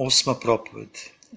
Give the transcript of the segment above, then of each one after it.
Osma propoved.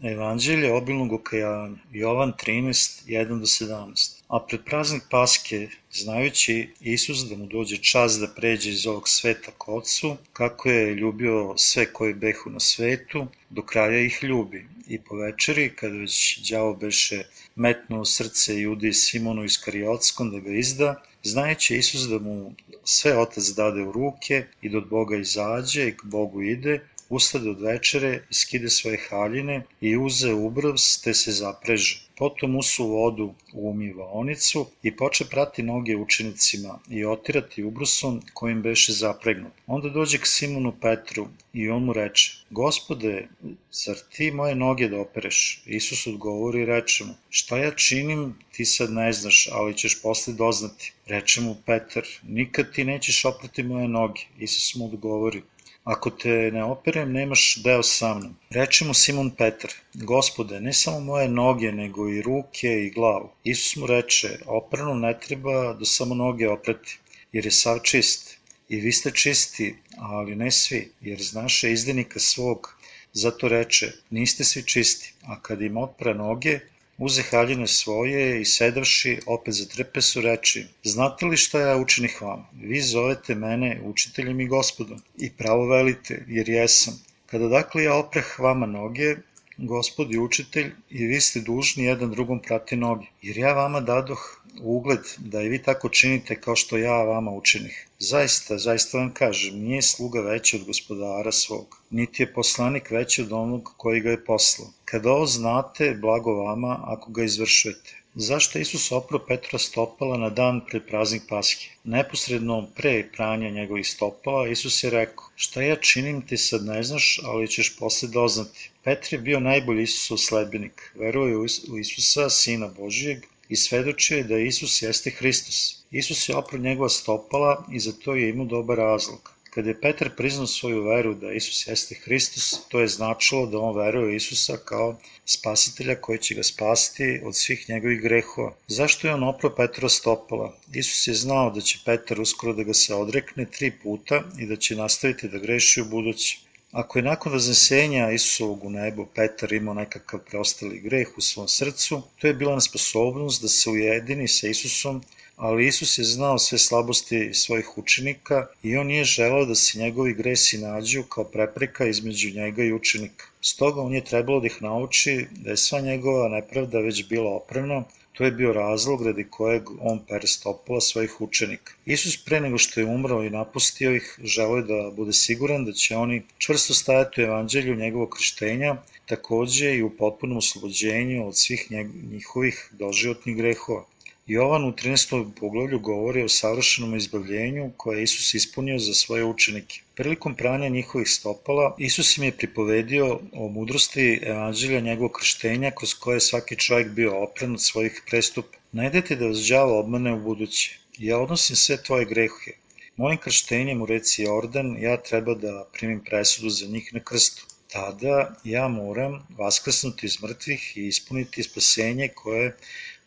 Evanđelje obilnog okajavanja. Jovan 13, 1 do 17. A pred praznik Paske, znajući Isus da mu dođe čas da pređe iz ovog sveta k Otcu, kako je ljubio sve koji behu na svetu, do kraja ih ljubi. I po večeri, kada već đavo beše metnuo srce Judi Simonu Iskariotskom da ga izda, znajući Isus da mu sve otac dade u ruke i da od Boga izađe i k Bogu ide, ustade od večere, skide svoje haljine i uze ubrs te se zapreže. Potom usu vodu u umivaonicu i poče prati noge učenicima i otirati ubrusom kojim beše zapregnut. Onda dođe k Simonu Petru i on mu reče, Gospode, zar ti moje noge da opereš? Isus odgovori i reče mu, šta ja činim ti sad ne znaš, ali ćeš posle doznati. Reče mu Petar, nikad ti nećeš oprati moje noge. Isus mu odgovori, Ako te ne operem, nemaš deo sa mnom. Reče mu Simon Petar, gospode, ne samo moje noge, nego i ruke i glavu. Isus mu reče, oprano ne treba da samo noge oprati, jer je sav čist. I vi ste čisti, ali ne svi, jer znaše izdenika svog, zato reče, niste svi čisti, a kad im opre noge, uze haljine svoje i sedavši, opet zatrpe su reči, znate li šta ja učinih vama? Vi zovete mene učiteljem i gospodom i pravo velite, jer jesam. Kada dakle ja opreh vama noge, gospod i učitelj, i vi ste dužni jedan drugom prati noge, jer ja vama dadoh ugled da i vi tako činite kao što ja vama učinih. Zaista, zaista vam kažem, nije sluga veći od gospodara svog, niti je poslanik veći od onog koji ga je poslao. Kada ovo znate, blago vama ako ga izvršujete. Zašto Isus opro Petra stopala na dan pred praznik Paske? Neposredno pre pranja njegovih stopala, Isus je rekao, šta ja činim ti sad ne znaš, ali ćeš posle doznati. Petr je bio najbolji Isusov sledbenik, veruje u Isusa, Sina Božijeg, i svedočio je da Isus jeste Hristos. Isus je opro njegova stopala i za to je imao dobar razlog. Kada je Petar priznao svoju veru da Isus jeste Hristos, to je značilo da on veruje Isusa kao spasitelja koji će ga spasiti od svih njegovih grehova. Zašto je on opro Petra stopala? Isus je znao da će Petar uskoro da ga se odrekne tri puta i da će nastaviti da greši u budući. Ako je nakon raznesenja Isusovog u nebo Petar imao nekakav preostali greh u svom srcu, to je bila nesposobnost da se ujedini sa Isusom, ali Isus je znao sve slabosti svojih učenika i on nije želao da se njegovi gresi nađu kao prepreka između njega i učenika. Stoga on je trebalo da ih nauči da je sva njegova nepravda već bila oprana To je bio razlog radi kojeg on pere stopala svojih učenika. Isus pre nego što je umrao i napustio ih, želeo je da bude siguran da će oni čvrsto stajati u evanđelju njegovog krštenja, takođe i u potpunom oslobođenju od svih njihovih doživotnih grehova. Jovan u 13. poglavlju govori o savršenom izbavljenju koje je Isus ispunio za svoje učenike. Prilikom pranja njihovih stopala, Isus im je pripovedio o mudrosti evanđelja njegovog krštenja kroz koje je svaki čovjek bio opren od svojih prestupa. Najdete da vas đavo obmane u buduće. Ja odnosim sve tvoje grehe. Mojim krštenjem u reci Jordan ja treba da primim presudu za njih na krstu tada ja moram vaskrsnuti iz mrtvih i ispuniti spasenje koje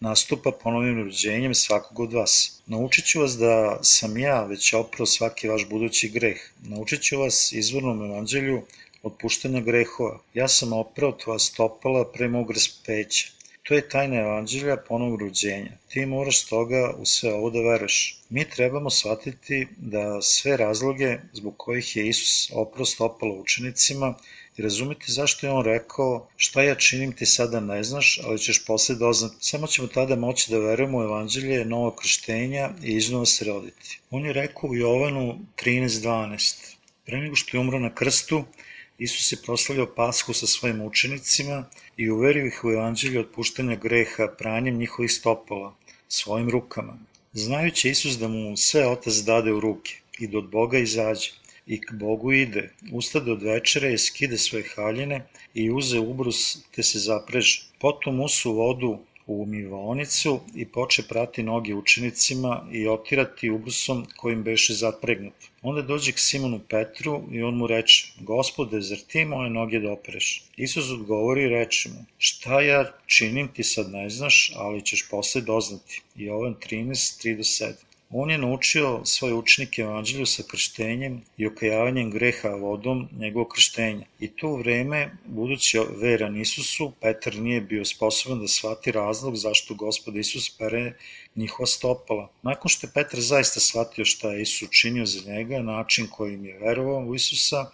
nastupa ponovnim rođenjem svakog od vas. Naučit ću vas da sam ja već oprao svaki vaš budući greh. Naučit ću vas izvornom evanđelju otpuštanja grehova. Ja sam oprao tvoja stopala pre mog raspeća. To je tajna evanđelja ponovog rođenja. Ti moraš toga u sve ovo da veruješ. Mi trebamo shvatiti da sve razloge zbog kojih je Isus oprao stopala učenicima i razumeti zašto je on rekao šta ja činim ti sada ne znaš, ali ćeš posle doznati. Samo ćemo tada moći da verujemo u evanđelje novog krštenja i iznova se roditi. On je rekao u Jovanu 13.12. Pre nego što je umro na krstu, Isus je proslavljao pasku sa svojim učenicima i uverio ih u evanđelje otpuštanja greha pranjem njihovih stopala, svojim rukama. Znajući Isus da mu sve otac dade u ruke i da od Boga izađe, i k Bogu ide. Ustade od večere i skide svoje haljine i uze ubrus te se zapreže. Potom usu vodu u umivaonicu i poče prati noge učenicima i otirati ubrusom kojim beše zapregnut. Onda dođe k Simonu Petru i on mu reče, gospode, zar ti moje noge opereš? Isus odgovori i reče mu, šta ja činim ti sad ne znaš, ali ćeš posle doznati. Jovan 13, 3 7. On je naučio svoje učenike evanđelju sa krštenjem i okajavanjem greha vodom njegovog krštenja. I to u vreme, budući veran Isusu, Petar nije bio sposoban da shvati razlog zašto gospod Isus pere njihova stopala. Nakon što je Petar zaista shvatio šta je Isus učinio za njega, način kojim je verovao u Isusa,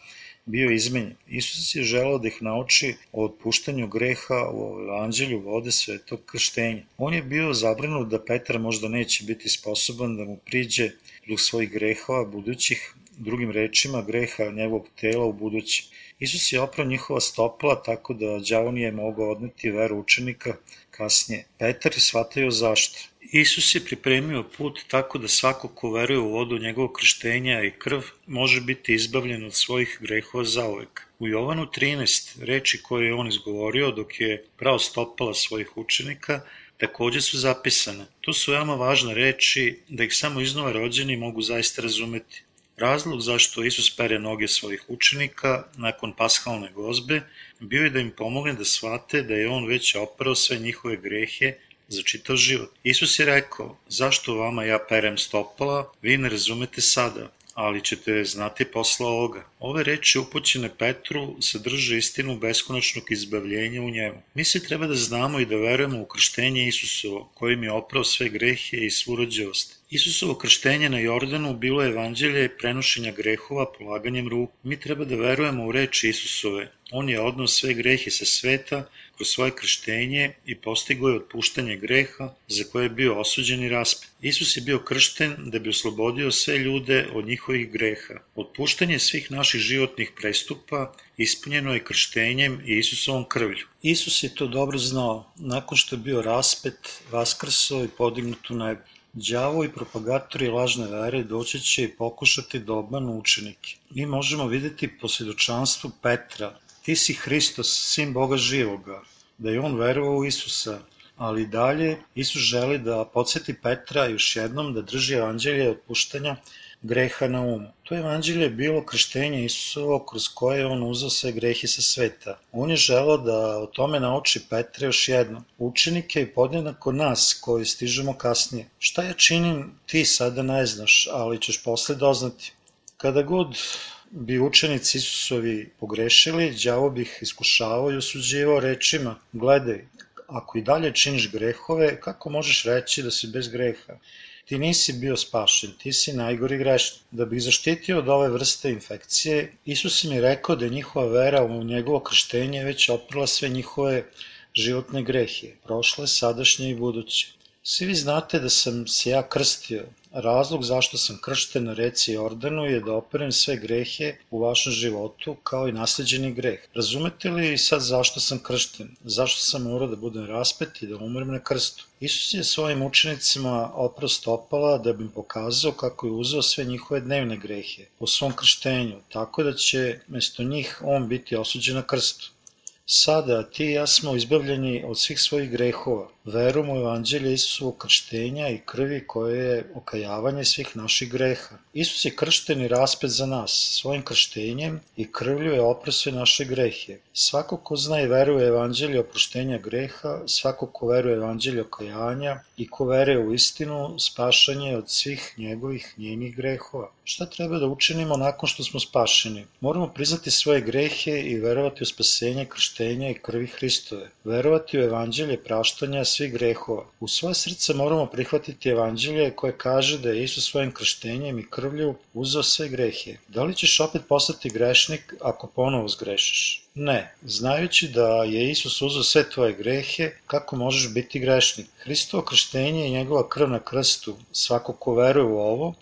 bio izmenjen. Isus je želao da ih nauči o otpuštanju greha u evanđelju vode svetog krštenja. On je bio zabrinut da Petar možda neće biti sposoban da mu priđe zbog svojih grehova budućih, drugim rečima greha njegovog tela u budući. Isus je oprao njihova stopala tako da đavo nije mogao odneti veru učenika kasnije. Petar shvatio zašto. Isus je pripremio put tako da svako ko veruje u vodu njegovog krštenja i krv može biti izbavljen od svojih grehova zauvek. U Jovanu 13, reči koje je on izgovorio dok je prao stopala svojih učenika, takođe su zapisane. To su veoma važne reči da ih samo iznova rođeni mogu zaista razumeti. Razlog zašto Isus pere noge svojih učenika nakon pashalne gozbe bio je da im pomogne da shvate da je on već oprao sve njihove grehe za čitav život. Isus je rekao, zašto vama ja perem stopala, vi ne razumete sada, ali ćete znati posla ovoga. Ove reči upućene Petru sadrže istinu beskonačnog izbavljenja u njemu. Mi se treba da znamo i da verujemo u krštenje Isusovo, kojim je oprao sve grehe i svu rođevost. Isusovo krštenje na Jordanu bilo je evanđelje prenošenja grehova polaganjem ruku. Mi treba da verujemo u reči Isusove. On je odnao sve grehe sa sveta kroz svoje krštenje i postigo je otpuštanje greha za koje je bio osuđen i raspet. Isus je bio kršten da bi oslobodio sve ljude od njihovih greha. Otpuštanje svih naših životnih prestupa ispunjeno je krštenjem i Isusovom krvlju. Isus je to dobro znao. Nakon što je bio raspet, vaskrso i podignut u nebo. Đavo i propagatori lažne vere doći će i pokušati da obmanu učenike. Mi možemo videti po svjedočanstvu Petra, ti si Hristos, sin Boga živoga, da je on verovao u Isusa, ali dalje Isus želi da podsjeti Petra još jednom da drži evanđelje otpuštanja greha na umu. To evanđelje je bilo krštenje Isusovo kroz koje je on uzao sve grehe sa sveta. On je želao da o tome nauči Petra još jednom. Učenike i podjednako nas koji stižemo kasnije. Šta ja činim ti sada ne znaš, ali ćeš posle doznati. Kada god bi učenici Isusovi pogrešili, đavo bi ih iskušavao i osuđivao rečima, gledaj, ako i dalje činiš grehove, kako možeš reći da si bez greha? Ti nisi bio spašen, ti si najgori grešnik. Da bi zaštitio od ove vrste infekcije, Isus je rekao da je njihova vera u njegovo krštenje već oprala sve njihove životne grehe, prošle, sadašnje i buduće. Svi vi znate da sam se ja krstio, Razlog zašto sam kršten na reci Jordanu je da operem sve grehe u vašem životu kao i nasleđeni greh. Razumete li sad zašto sam kršten? Zašto sam morao da budem raspet i da umrem na krstu? Isus je svojim učenicima oprao stopala da bi im pokazao kako je uzeo sve njihove dnevne grehe po svom krštenju, tako da će mesto njih on biti osuđen na krstu. Sada ti i ja smo izbavljeni od svih svojih grehova, verom u evanđelje Isusovog krštenja i krvi koje je okajavanje svih naših greha. Isus je kršten i raspet za nas, svojim krštenjem i krvlju je opro sve naše grehe. Svako ko zna i veruje evanđelje oproštenja greha, svako ko veruje evanđelje okajanja i ko veruje u istinu, spašanje od svih njegovih njenih grehova. Šta treba da učinimo nakon što smo spašeni? Moramo priznati svoje grehe i verovati u spasenje, krštenja i krvi Hristove. Verovati u evanđelje praštanja svih grehova. U svoje srce moramo prihvatiti evanđelje koje kaže da je Isus svojim krštenjem i krvlju uzeo sve grehe. Da li ćeš opet postati grešnik ako ponovo zgrešiš? Ne, znajući da je Isus uzeo sve tvoje grehe, kako možeš biti grešnik? Hristovo krštenje i njegova krv na krstu, svako ko veruje u ovo,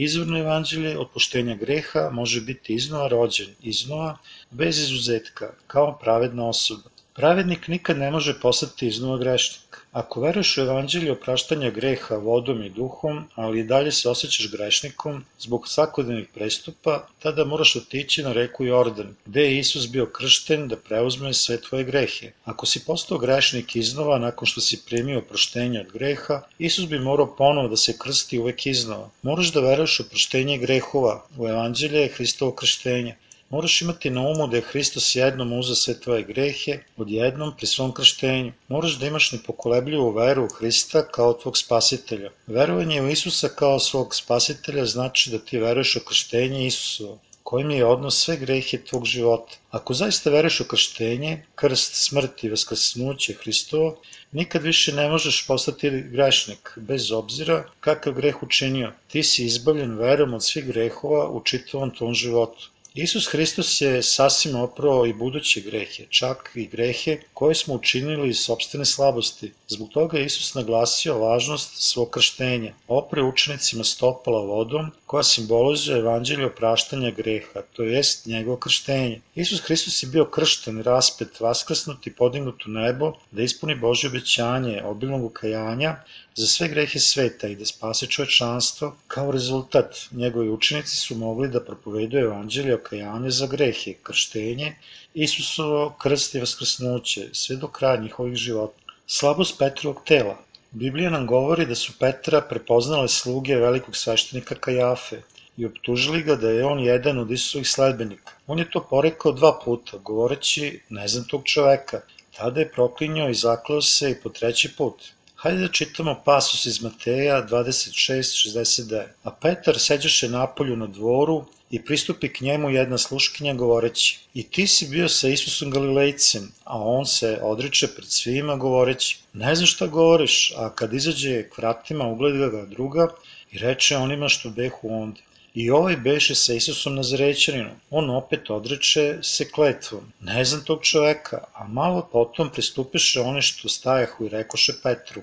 Izvorno evanđelje otpuštenja greha može biti iznova rođen, iznova, bez izuzetka, kao pravedna osoba. Pravednik nikad ne može postati iznova grešnik. Ako veruješ u evanđelje opraštanja greha vodom i duhom, ali i dalje se osjećaš grešnikom zbog svakodnevnih prestupa, tada moraš otići na reku Jordan, gde je Isus bio kršten da preuzme sve tvoje grehe. Ako si postao grešnik iznova nakon što si primio oproštenje od greha, Isus bi morao ponovo da se krsti uvek iznova. Moraš da veruješ u oproštenje grehova, u evanđelje Hristovo krštenje. Moraš imati na umu da je Hristos jednom uzeo sve tvoje grehe, odjednom pri svom krštenju. Moraš da imaš nepokolebljivu veru u Hrista kao tvog spasitelja. Verovanje u Isusa kao svog spasitelja znači da ti veruješ u krštenje Isusovo kojim je odnos sve grehe tvog života. Ako zaista veruješ u krštenje, krst, smrt i vaskrsnuće Hristovo, nikad više ne možeš postati grešnik, bez obzira kakav greh učinio. Ti si izbavljen verom od svih grehova u čitavom tom životu. Isus Hristos je sasvim oprao i buduće grehe, čak i grehe koje smo učinili iz sobstvene slabosti. Zbog toga je Isus naglasio važnost svog krštenja. Opre učenicima stopala vodom koja simbolizuje evanđelje opraštanja greha, to jest njegovo krštenje. Isus Hristos je bio kršten, raspet, vaskrsnut i podignut u nebo da ispuni Božje obećanje obilnog ukajanja za sve grehe sveta i da spase čovečanstvo, kao rezultat njegovi učenici su mogli da propovedu evanđelje okajanja za grehe, krštenje, Isusovo krst i vaskrsnuće, sve do kraja njihovih života. Slabost Petrovog tela. Biblija nam govori da su Petra prepoznale sluge velikog sveštenika Kajafe i optužili ga da je on jedan od Isusovih sledbenika. On je to porekao dva puta, govoreći ne znam tog čoveka. Tada je proklinjao i zaklao se i po treći put. Hajde da čitamo pasus iz Mateja 26.69. A Petar seđaše napolju na dvoru i pristupi k njemu jedna sluškinja govoreći I ti si bio sa Isusom Galilejcem, a on se odriče pred svima govoreći Ne znam šta govoriš, a kad izađe k vratima ugleda ga druga i reče onima što behu onda I ovaj beše sa Isusom Nazarećaninom. On opet odreče se kletvom. Ne znam tog čoveka, a malo potom pristupiše one što stajahu i rekoše Petru.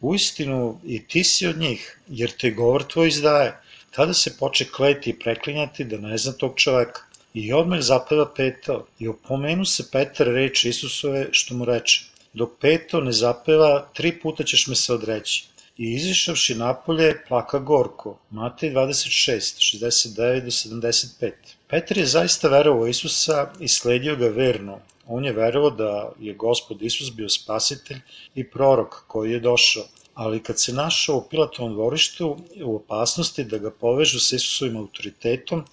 Uistinu i ti si od njih, jer te govor tvoj izdaje. Tada se poče kleti i preklinjati da ne zna tog čoveka. I odmah zapeva petao i opomenu se Petar reči Isusove što mu reče. Dok peto ne zapeva, tri puta ćeš me se odreći. I izišavši napolje, plaka gorko. Matej 26, 69 do 75. Petar je zaista verovao Isusa i sledio ga verno. On je verovao da je gospod Isus bio spasitelj i prorok koji je došao. Ali kad se našao u Pilatovom dvorištu u opasnosti da ga povežu sa Isusovim autoritetom,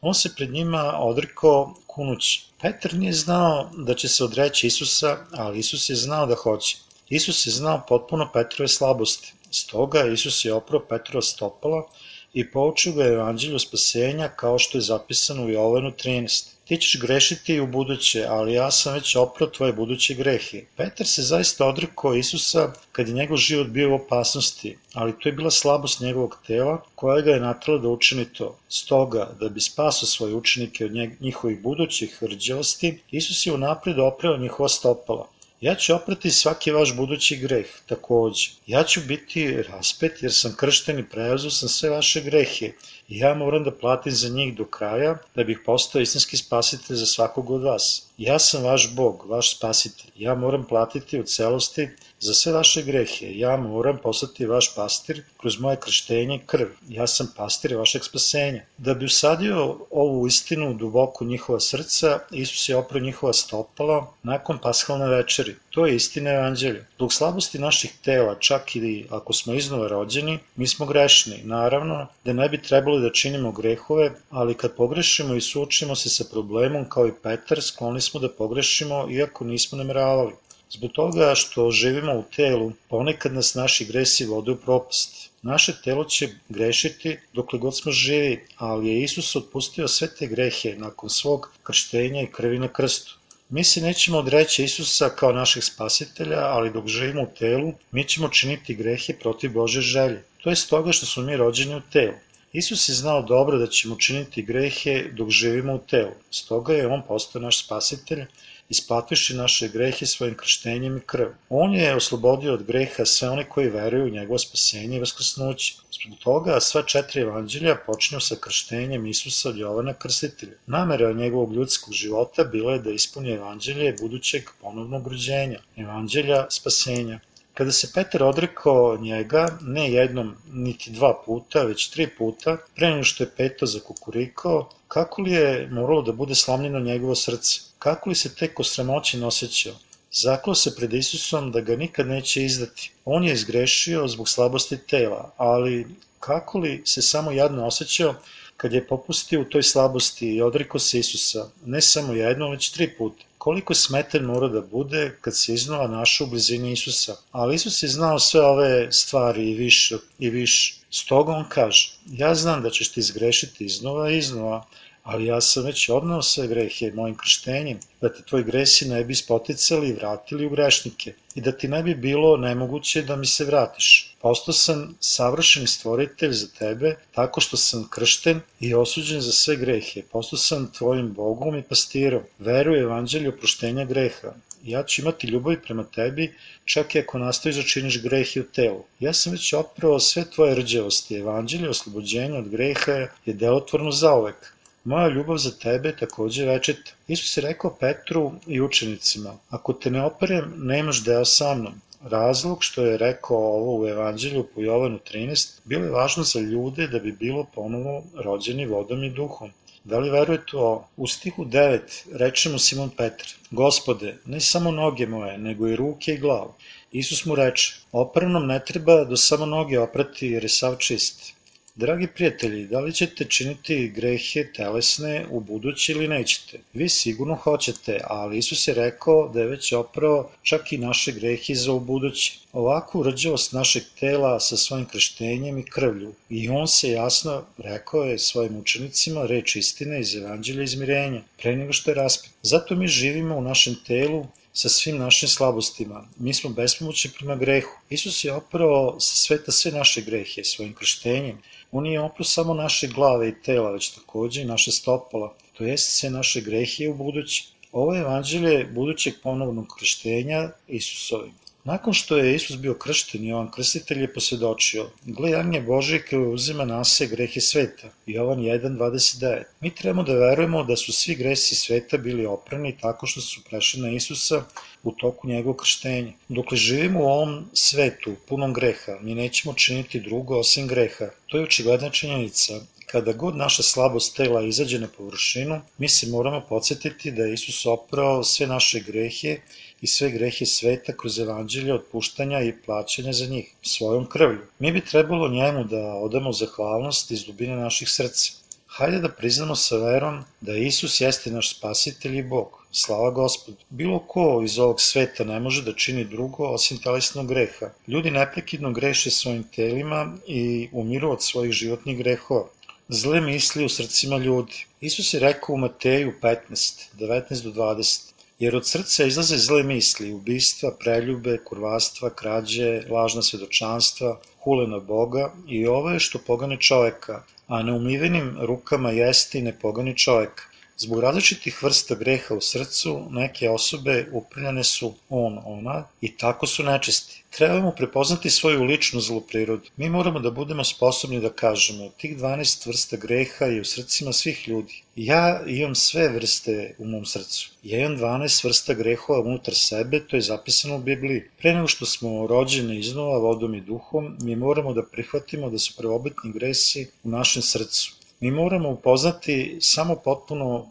on se pred njima odrekao kunući. Petar nije znao da će se odreći Isusa, ali Isus je znao da hoće. Isus je znao potpuno Petrove slabosti. Stoga Isus je oprao Petrova stopala i poučio ga evanđelju spasenja kao što je zapisano u Jovanu 13. Ti ćeš grešiti i u buduće, ali ja sam već oprao tvoje buduće grehe. Petar se zaista odrekao Isusa kad je njegov život bio u opasnosti, ali to je bila slabost njegovog tela koja ga je natrala da učini to. Stoga, da bi spasao svoje učenike od njihovih budućih hrđelosti, Isus je unapred oprao njihova stopala. Ja ću oprati svaki vaš budući greh, takođe. Ja ću biti raspet jer sam kršten i preuzeo sam sve vaše grehe i ja moram da platim za njih do kraja da bih postao istinski spasitelj za svakog od vas. Ja sam vaš Bog, vaš spasitelj. Ja moram platiti u celosti za sve vaše grehe. Ja moram postati vaš pastir kroz moje krštenje krv. Ja sam pastir vašeg spasenja. Da bi usadio ovu istinu duboko njihova srca, Isus je oprao njihova stopala nakon pashalne večeri. To je istina evanđelja. Zbog slabosti naših tela, čak i ako smo iznova rođeni, mi smo grešni. Naravno da ne bi trebalo da činimo grehove, ali kad pogrešimo i suočimo se sa problemom kao i Petar, skloni smo da pogrešimo iako nismo nameravali. Zbog toga što živimo u telu, ponekad nas naši gresi vode u propast. Naše telo će grešiti dokle god smo živi, ali je Isus otpustio sve te grehe nakon svog krštenja i krvi na krstu. Mi se nećemo odreći Isusa kao našeg spasitelja, ali dok živimo u telu, mi ćemo činiti grehe protiv Bože želje. To je stoga što smo mi rođeni u telu. Isus je znao dobro da ćemo činiti grehe dok živimo u telu. Stoga je On postao naš spasitelj isplativši naše grehe svojim krštenjem i krv. On je oslobodio od greha sve one koji veruju u njegovo spasenje i vaskrsnuće. Zbog toga sva četiri evanđelja počinju sa krštenjem Isusa od Jovana Krstitelja. Namera njegovog ljudskog života bila je da ispuni evanđelje budućeg ponovnog rođenja, evanđelja spasenja. Kada se Petar odrekao njega, ne jednom niti dva puta, već tri puta, pre nego što je peto zakukurikao, kako li je moralo da bude slamljeno njegovo srce? Kako li se tek o sramoći nosećao? Zaklao se pred Isusom da ga nikad neće izdati. On je izgrešio zbog slabosti tela, ali kako li se samo jadno osjećao kad je popustio u toj slabosti i odrekao se Isusa, ne samo jedno, već tri puta. Koliko smeten mora da bude kad se iznova našao u blizini Isusa. Ali Isus je znao sve ove stvari i više i više. Stoga on kaže, ja znam da ćeš ti izgrešiti iznova i iznova, ali ja sam već odnao sve grehe mojim krštenjem, da te tvoji gresi ne bi spoticali i vratili u grešnike i da ti ne bi bilo nemoguće da mi se vratiš. Postao sam savršeni stvoritelj za tebe tako što sam kršten i osuđen za sve grehe. Postao sam tvojim Bogom i pastirom. Veruj evanđelju oproštenja greha. Ja ću imati ljubav prema tebi, čak i ako nastaviš da činiš grehe u telu. Ja sam već oprao sve tvoje rđevosti. Evanđelje oslobođenja od greha je delotvorno zaovek. Moja ljubav za tebe je takođe večeta. Isus je rekao Petru i učenicima, ako te ne operem, nemaš deo sa mnom. Razlog što je rekao ovo u Evanđelju po Jovanu 13 bilo je važno za ljude da bi bilo ponovo rođeni vodom i duhom. Da li verujete o U stihu 9 reče mu Simon Petar, Gospode, ne samo noge moje, nego i ruke i glavu. Isus mu reče, opernom ne treba do samo noge oprati jer je sav čist. Dragi prijatelji, da li ćete činiti grehe telesne u budući ili nećete? Vi sigurno hoćete, ali Isus je rekao da je već oprao čak i naše grehe za u budući. Ovakvu rđavost našeg tela sa svojim krštenjem i krvlju. I on se jasno rekao je svojim učenicima reč istine iz evanđelja izmirenja, pre nego što je raspet. Zato mi živimo u našem telu sa svim našim slabostima. Mi smo bespomoćni prema grehu. Isus je oprao sa sveta sve naše grehe svojim krštenjem. On nije oprao samo naše glave i tela, već takođe i naše stopala, to jest sve naše grehe u budući. Ovo je evanđelje budućeg ponovnog krštenja Isusovim. Nakon što je Isus bio kršten, Jovan Krstitelj je posvjedočio, gle jagnje Bože koji uzima na se grehe sveta. Jovan 1.29. Mi trebamo da verujemo da su svi gresi sveta bili oprani tako što su prešli na Isusa u toku njegovog krštenja. Dokle živimo u ovom svetu, punom greha, mi nećemo činiti drugo osim greha. To je očigledna činjenica. Kada god naša slabost tela izađe na površinu, mi se moramo podsjetiti da je Isus oprao sve naše grehe i sve grehe sveta kroz evanđelje otpuštanja i plaćanja za njih, svojom krvlju. Mi bi trebalo njemu da odamo zahvalnost iz dubine naših srca. Hajde da priznamo sa verom da Isus jeste naš spasitelj i Bog. Slava gospodu. Bilo ko iz ovog sveta ne može da čini drugo osim telesnog greha. Ljudi neprekidno greše svojim telima i umiru od svojih životnih grehova. Zle misli u srcima ljudi. Isus je rekao u Mateju 15, 19 do 20 jer od srca izlaze zle misli, ubistva, preljube, kurvastva, krađe, lažna svedočanstva, hule na Boga i ovo je što pogane čoveka, a neumivenim rukama jeste i ne pogani čoveka. Zbog različitih vrsta greha u srcu, neke osobe uprljane su on, ona i tako su nečisti. Trebamo prepoznati svoju ličnu zlu prirodu. Mi moramo da budemo sposobni da kažemo, tih 12 vrsta greha je u srcima svih ljudi. Ja imam sve vrste u mom srcu. Ja imam 12 vrsta grehova unutar sebe, to je zapisano u Bibliji. Pre nego što smo rođeni iznova vodom i duhom, mi moramo da prihvatimo da su prvobitni gresi u našem srcu. Mi moramo upoznati samo potpuno,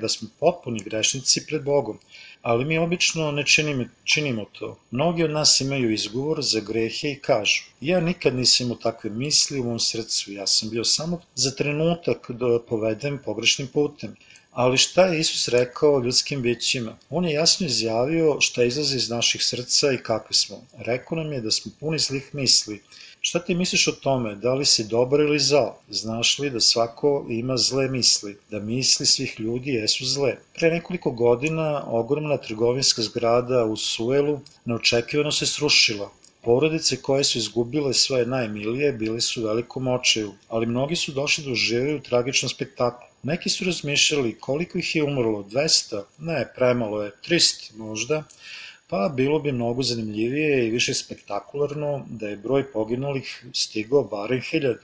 da smo potpuni grešnici pred Bogom, ali mi obično ne činimo, činimo to. Mnogi od nas imaju izgovor za grehe i kažu, ja nikad nisam imao takve misli u mom srcu, ja sam bio samo za trenutak da povedem pogrešnim putem. Ali šta je Isus rekao ljudskim bićima? On je jasno izjavio šta izlazi iz naših srca i kakvi smo. Rekao nam je da smo puni zlih misli, Šta ti misliš o tome, da li si dobar ili zao? Znaš li da svako ima zle misli, da misli svih ljudi jesu zle? Pre nekoliko godina ogromna trgovinska zgrada u Suelu neočekivano se srušila. Porodice koje su izgubile svoje najmilije bili su u velikom očaju, ali mnogi su došli da uživaju u tragičnom spektaklu. Neki su razmišljali koliko ih je umrlo, 200, ne, premalo je, 300 možda, Pa bilo bi mnogo zanimljivije i više spektakularno da je broj poginulih stigao barem hiljad.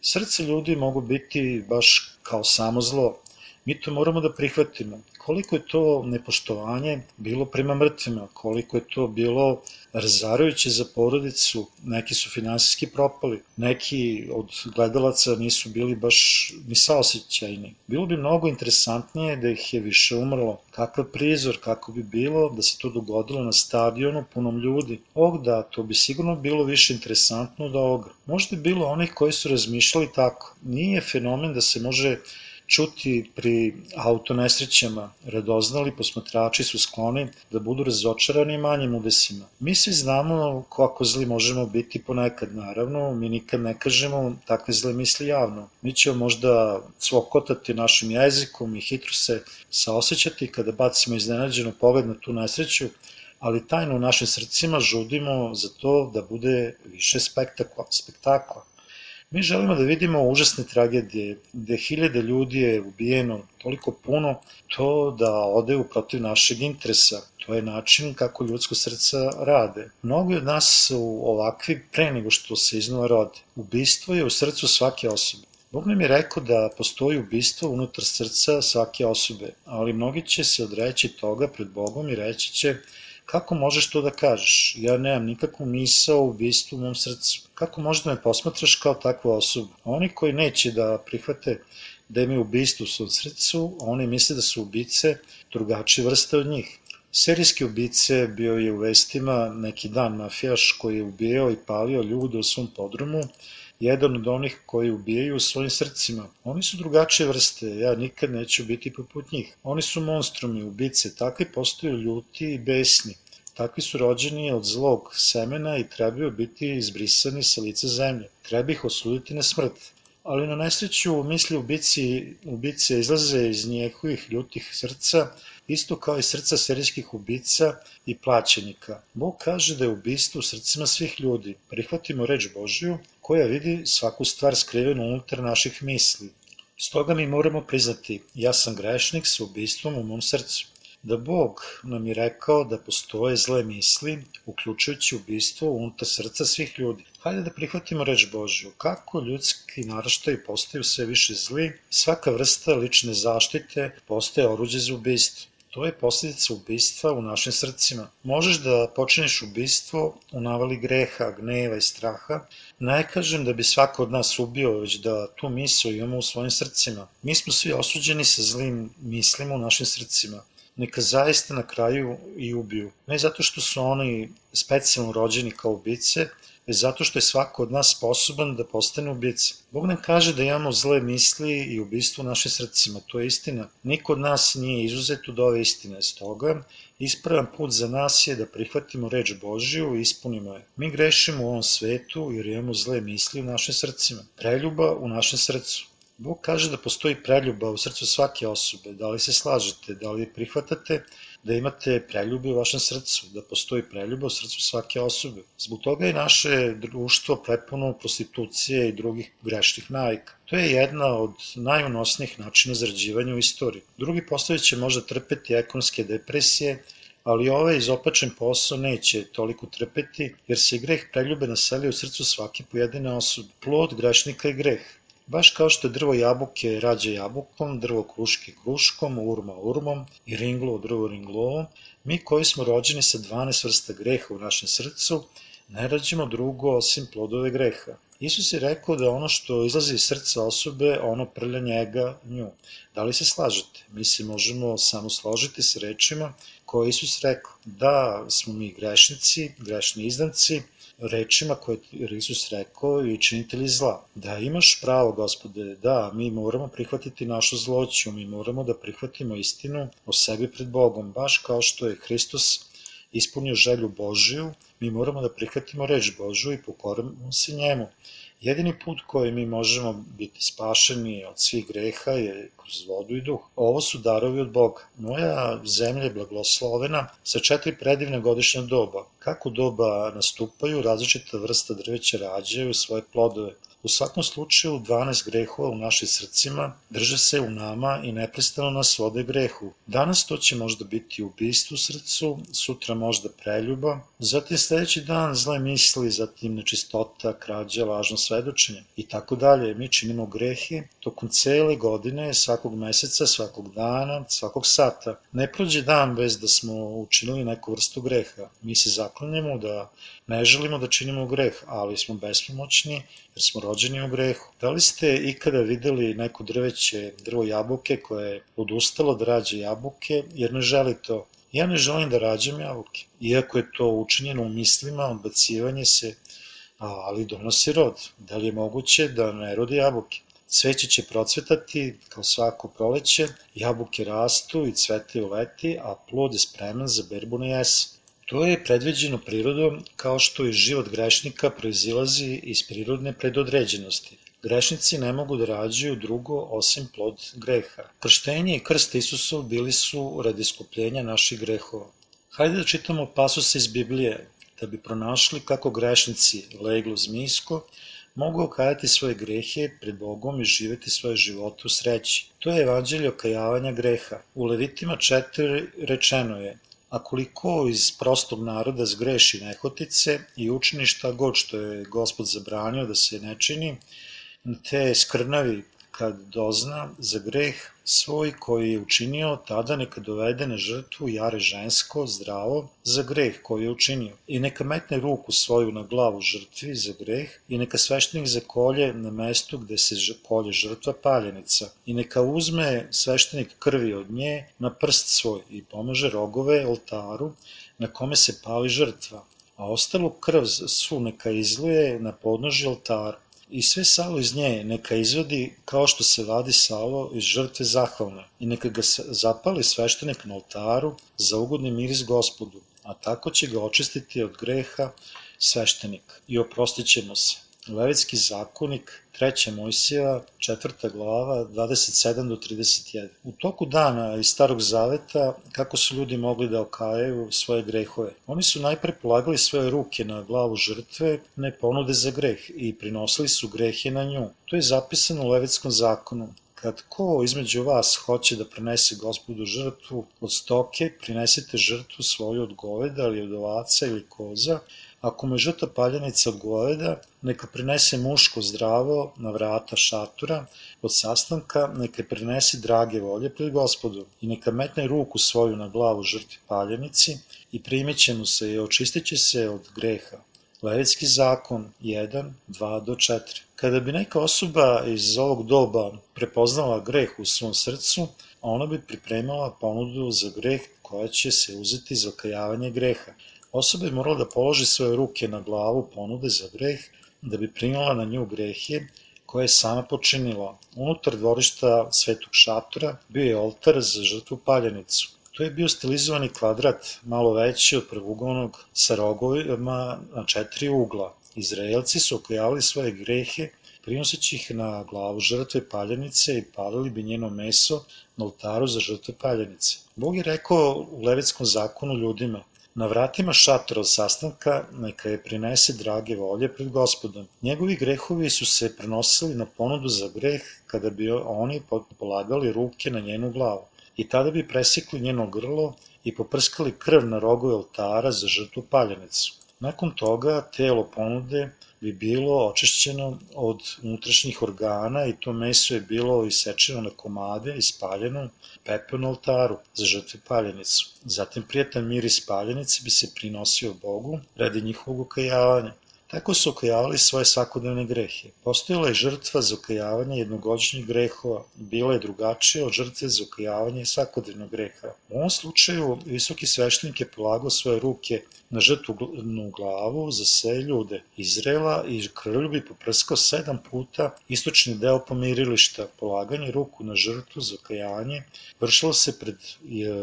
Srce ljudi mogu biti baš kao samo zlo. Mi to moramo da prihvatimo. Koliko je to nepoštovanje bilo prema mrtvima, koliko je to bilo razarajuće za porodicu, neki su finansijski propali, neki od gledalaca nisu bili baš ni saosećajni. Bilo bi mnogo interesantnije da ih je više umrlo. Kakav prizor, kako bi bilo da se to dogodilo na stadionu punom ljudi. Og da, to bi sigurno bilo više interesantno od ovoga. Možda je bilo onih koji su razmišljali tako. Nije fenomen da se može čuti pri autonesrećama. Radoznali posmatrači su skloni da budu razočarani manjim udesima. Mi svi znamo kako zli možemo biti ponekad, naravno, mi nikad ne kažemo takve zle misli javno. Mi ćemo možda cvokotati našim jezikom i hitro se saosećati kada bacimo iznenađeno pogled na tu nesreću, ali tajno u našim srcima žudimo za to da bude više spektakla. spektakla. Mi želimo da vidimo užasne tragedije, gde hiljade ljudi je ubijeno toliko puno, to da ode u protiv našeg interesa. To je način kako ljudsko srca rade. Mnogi od nas su ovakvi pre nego što se iznova rode. Ubistvo je u srcu svake osobe. Bog nam je rekao da postoji ubistvo unutar srca svake osobe, ali mnogi će se odreći toga pred Bogom i reći će Kako možeš to da kažeš? Ja nemam nikakvu misao o ubistvu u mom srcu. Kako možeš da me posmatraš kao takvu osobu? Oni koji neće da prihvate da imaju ubistvo u svom srcu, oni misle da su ubice drugačije vrste od njih. Serijski ubice bio je u vestima neki dan mafijaš koji je ubijao i palio ljude u svom podrumu jedan od onih koji ubijaju svojim srcima. Oni su drugačije vrste, ja nikad neću biti poput njih. Oni su monstrumi, ubice, takvi postaju ljuti i besni. Takvi su rođeni od zlog semena i trebaju biti izbrisani sa lica zemlje. Treba ih osuditi na smrt. Ali na nesreću misli ubici, ubice izlaze iz njehovih ljutih srca isto kao i srca serijskih ubica i plaćenika. Bog kaže da je ubistvo u srcima svih ljudi. Prihvatimo reč Božiju koja vidi svaku stvar skrivenu unutar naših misli. Stoga mi moramo priznati, ja sam grešnik sa ubistvom u mom srcu. Da Bog nam je rekao da postoje zle misli, uključujući ubistvo unutar srca svih ljudi. Hajde da prihvatimo reč Božju. Kako ljudski naraštaj postaju sve više zli, svaka vrsta lične zaštite postaje oruđe za ubistvo. To je posljedica ubistva u našim srcima. Možeš da počinješ ubistvo u navali greha, gneva i straha. Ne kažem da bi svako od nas ubio, već da tu misl imamo u svojim srcima. Mi smo svi osuđeni sa zlim mislima u našim srcima neka zaista na kraju i ubiju. Ne zato što su oni specijalno rođeni kao ubice, već zato što je svako od nas sposoban da postane ubica. Bog nam kaže da imamo zle misli i ubistvo u našim srcima, to je istina. Niko od nas nije izuzet od ove istine, stoga ispravan put za nas je da prihvatimo reč Božiju i ispunimo je. Mi grešimo u ovom svetu jer imamo zle misli u našim srcima, preljuba u našem srcu. Bog kaže da postoji preljuba u srcu svake osobe. Da li se slažete, da li prihvatate da imate preljube u vašem srcu, da postoji preljuba u srcu svake osobe. Zbog toga je naše društvo prepuno prostitucije i drugih grešnih navika. To je jedna od najunosnijih načina zarađivanja u istoriji. Drugi postavi će možda trpeti ekonomske depresije, ali ovaj izopačen posao neće toliko trpeti, jer se greh preljube naselio u srcu svake pojedine osobe. Plod grešnika je greh. Baš kao što drvo jabuke rađa jabukom, drvo kruške kruškom, urma urmom i ringlo drvo ringlovom, mi koji smo rođeni sa 12 vrsta greha u našem srcu, ne rađemo drugo osim plodove greha. Isus je rekao da ono što izlazi iz srca osobe, ono prlja njega nju. Da li se slažete? Mi se možemo samo složiti sa rečima koje Isus rekao. Da smo mi grešnici, grešni izdanci, rečima koje je Isus rekao i činitelji zla. Da imaš pravo, gospode, da, mi moramo prihvatiti našu zloću, mi moramo da prihvatimo istinu o sebi pred Bogom, baš kao što je Hristos ispunio želju Božiju, mi moramo da prihvatimo reč Božju i pokorimo se njemu. Jedini put koji mi možemo biti spašeni od svih greha je kroz vodu i duh. Ovo su darovi od Boga. Moja zemlja je blagoslovena sa četiri predivne godišnje doba. Kako doba nastupaju, različita vrsta drveća rađaju svoje plodove. U svakom slučaju 12 grehova u našim srcima drže se u nama i neprestano nas vode grehu. Danas to će možda biti ubistvo u srcu, sutra možda preljuba, zatim sledeći dan zle misli, zatim nečistota, krađa, lažno svedočenje i tako dalje. Mi činimo grehe tokom cele godine, svakog meseca, svakog dana, svakog sata. Ne prođe dan bez da smo učinili neku vrstu greha. Mi se zaklanjamo da ne želimo da činimo greh, ali smo bespomoćni jer smo rođeni u grehu. Da li ste ikada videli neko drveće, drvo jabuke koje je odustalo da rađe jabuke jer ne želi to? Ja ne želim da rađam jabuke, iako je to učinjeno u mislima, odbacivanje se, ali donosi rod. Da li je moguće da ne rodi jabuke? Cveće će procvetati kao svako proleće, jabuke rastu i cvetaju leti, a plod je spreman za berbu na jesen. To je predviđeno prirodom kao što i život grešnika proizilazi iz prirodne predodređenosti. Grešnici ne mogu da rađaju drugo osim plod greha. Krštenje i krst Isusov bili su radi skupljenja naših grehova. Hajde da čitamo pasuse iz Biblije, da bi pronašli kako grešnici, leglo zmijsko, mogu okajati svoje grehe pred Bogom i živeti svoje živote u sreći. To je evanđelje okajavanja greha. U Levitima 4 rečeno je A koliko iz prostog naroda zgreši nehotice i učini šta god što je gospod zabranio da se ne čini, te skrnavi kad dozna za greh svoj koji je učinio, tada neka dovede na žrtvu jare žensko, zdravo, za greh koji je učinio. I neka metne ruku svoju na glavu žrtvi za greh i neka sveštenik zakolje na mestu gde se kolje žrtva paljenica. I neka uzme sveštenik krvi od nje na prst svoj i pomaže rogove oltaru na kome se pali žrtva. A ostalu krv su neka izluje na podnoži oltara i sve salo iz nje neka izvodi kao što se vadi salo iz žrtve zahvalne i neka ga zapali sveštenik na oltaru za ugodni miris gospodu, a tako će ga očistiti od greha sveštenik i oprostit će mu se. Levitski zakonik, 3. Mojsija, 4. glava, 27 do 31. U toku dana iz Starog Zaveta, kako su ljudi mogli da okajaju svoje grehove? Oni su najpre polagali svoje ruke na glavu žrtve, ne ponude za greh, i prinosili su grehe na nju. To je zapisano u Levitskom zakonu. Kad ko između vas hoće da prenese gospodu žrtvu od stoke, prinesite žrtvu svoju od goveda ili od ovaca ili koza, Ako mu je žrtva paljenica od goveda, neka prinese muško zdravo na vrata šatora od sastanka, neka prinese drage volje pred gospodu i neka metne ruku svoju na glavu žrtvi paljenici i primit će mu se i očistit će se od greha. Levitski zakon 1, 2 do 4. Kada bi neka osoba iz ovog doba prepoznala greh u svom srcu, ona bi pripremala ponudu za greh koja će se uzeti za okajavanje greha. Osoba je morala da položi svoje ruke na glavu ponude za greh, da bi primala na nju grehe koje je sama počinila. Unutar dvorišta svetog šatora bio je oltar za žrtvu paljenicu. To je bio stilizovani kvadrat, malo veći od prvugonog, sa rogovima na četiri ugla. Izraelci su okojavali svoje grehe, prinoseći ih na glavu žrtve paljenice i palili bi njeno meso na oltaru za žrtve paljenice. Bog je rekao u Levitskom zakonu ljudima, Na vratima šatora od sastanka neka je prinese drage volje pred gospodom. Njegovi grehovi su se prenosili na ponudu za greh kada bi oni polagali ruke na njenu glavu i tada bi presekli njeno grlo i poprskali krv na rogove oltara za žrtvu paljenicu. Nakon toga telo ponude bi bilo očišćeno od unutrašnjih organa i to meso je bilo isečeno na komade i spaljeno pepeo na oltaru za žrtve paljenicu. Zatim prijetan miris paljenice bi se prinosio Bogu radi njihovog okajavanja. Tako su okajavali svoje svakodnevne grehe. Postojala je žrtva za okajavanje jednogodišnjih grehova, bila je drugačija od žrtve za okajavanje svakodnevnog greha. U ovom slučaju visoki sveštenik je polagao svoje ruke na žrtvenu glavu za sve ljude Izrela i krvlju bi poprskao sedam puta istočni deo pomirilišta. Polaganje ruku na žrtvu za okajanje vršilo se pred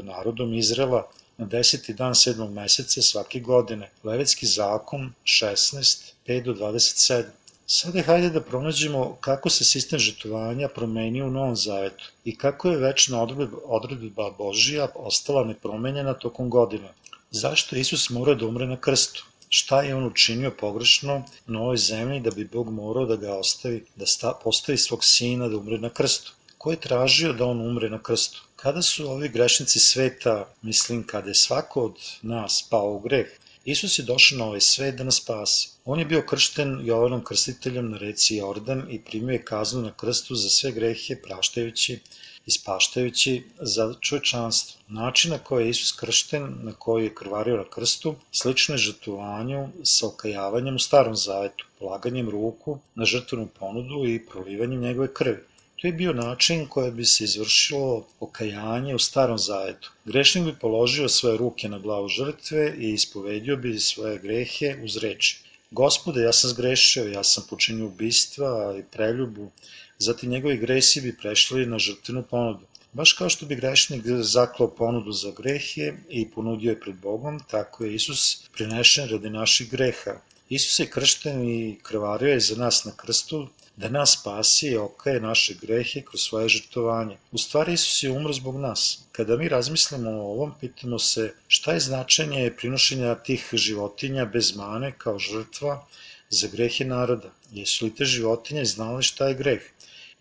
narodom Izrela na deseti dan sedmog meseca svake godine. Levetski zakon 16, 5 do 27. Sada hajde da pronađemo kako se sistem žetovanja promenio u Novom Zavetu i kako je večna odredba, Božija ostala nepromenjena tokom godina. Zašto Isus mora da umre na krstu? Šta je on učinio pogrešno na ovoj zemlji da bi Bog morao da ga ostavi, da sta, postavi svog sina da umre na krstu? Ko je tražio da on umre na krstu? Kada su ovi grešnici sveta, mislim kada je svako od nas pao u greh, Isus je došao na ovaj svet da nas spasi. On je bio kršten Jovanom krstiteljem na reci Jordan i primio je kaznu na krstu za sve grehe praštajući ispaštajući za čovečanstvo. Način na koji je Isus kršten, na koji je krvario na krstu, slično je žrtvovanju sa okajavanjem u starom zavetu, polaganjem ruku na žrtvenu ponudu i prolivanjem njegove krvi. To je bio način koje bi se izvršilo okajanje u starom zavetu. Grešnik bi položio svoje ruke na glavu žrtve i ispovedio bi svoje grehe uz reči. Gospode, ja sam zgrešio, ja sam počinio ubistva i preljubu, zatim njegovi gresi bi prešli na žrtvenu ponudu. Baš kao što bi grešnik zaklao ponudu za grehe i ponudio je pred Bogom, tako je Isus prinešen radi naših greha. Isus je kršten i krvario je za nas na krstu, da nas spasi i okaje naše grehe kroz svoje žrtovanje. U stvari Isus je umro zbog nas. Kada mi razmislimo o ovom, pitamo se šta je značenje prinošenja tih životinja bez mane kao žrtva za grehe naroda. Jesu li te životinje znali šta je greh?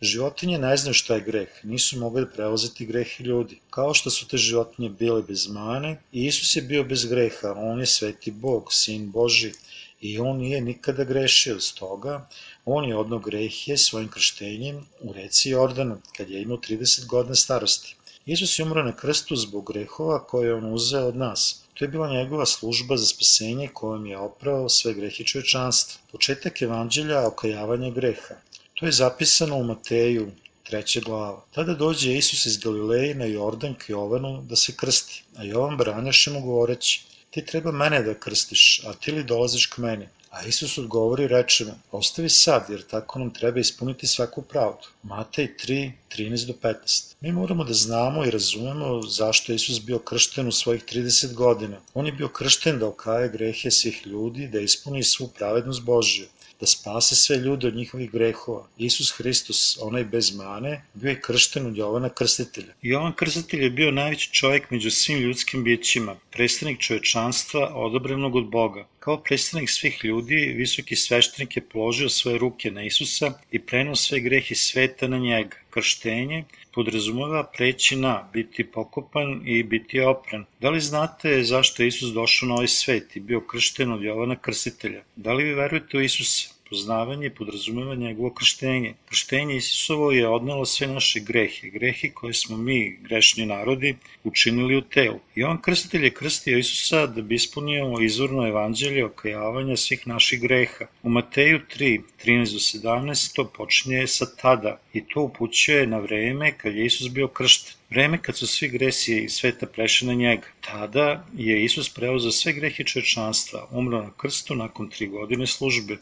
Životinje ne znaju šta je greh, nisu mogli preuzeti greh ljudi. Kao što su te životinje bile bez mane, Isus je bio bez greha, on je sveti Bog, sin Boži, i on nije nikada grešio, stoga on je odno grehe svojim krštenjem u reci Jordanu, kad je imao 30 godina starosti. Isus je umro na krstu zbog grehova koje je on uzeo od nas. To je bila njegova služba za spasenje kojom je oprao sve grehe čovečanstva. Početak evanđelja okajavanja greha. To je zapisano u Mateju, treća glava. Tada dođe Isus iz Galileje na Jordan k Jovanu da se krsti, a Jovan branjaše mu govoreći, ti treba mene da krstiš, a ti li dolaziš k meni? A Isus odgovori reče ostavi sad, jer tako nam treba ispuniti svaku pravdu. Matej 3, 13 do 15. Mi moramo da znamo i razumemo zašto je Isus bio kršten u svojih 30 godina. On je bio kršten da okaje grehe svih ljudi, da ispuni svu pravednost Božju da spase sve ljude od njihovih grehova. Isus Hristos, onaj bez mane, bio je kršten od Jovana Krstitelja. Jovan Krstitelj je bio najveći čovjek među svim ljudskim bićima, predstavnik čovečanstva odobrenog od Boga. Kao predstavnik svih ljudi, visoki sveštenik je položio svoje ruke na Isusa i prenao sve grehe sveta na njega. Krštenje podrazumeva preći na, biti pokopan i biti opren. Da li znate zašto je Isus došao na ovaj svet i bio kršten od Jovana Krstitelja? Da li vi verujete u Isusa? Poznavanje podrazumeva njegovo krštenje. Krštenje Isusovo je odnalo sve naše grehe, grehe koje smo mi, grešni narodi, učinili u telu. On krstitelj je krstio Isusa da bi ispunio izvorno evanđelje okajavanja svih naših greha. U Mateju 3, 13 do 17 to počinje sa tada i to upućuje na vreme kad je Isus bio kršten vreme kad su svi gresi sveta prešli na njega. Tada je Isus preuzeo sve grehe čovečanstva, umro na krstu nakon tri godine službe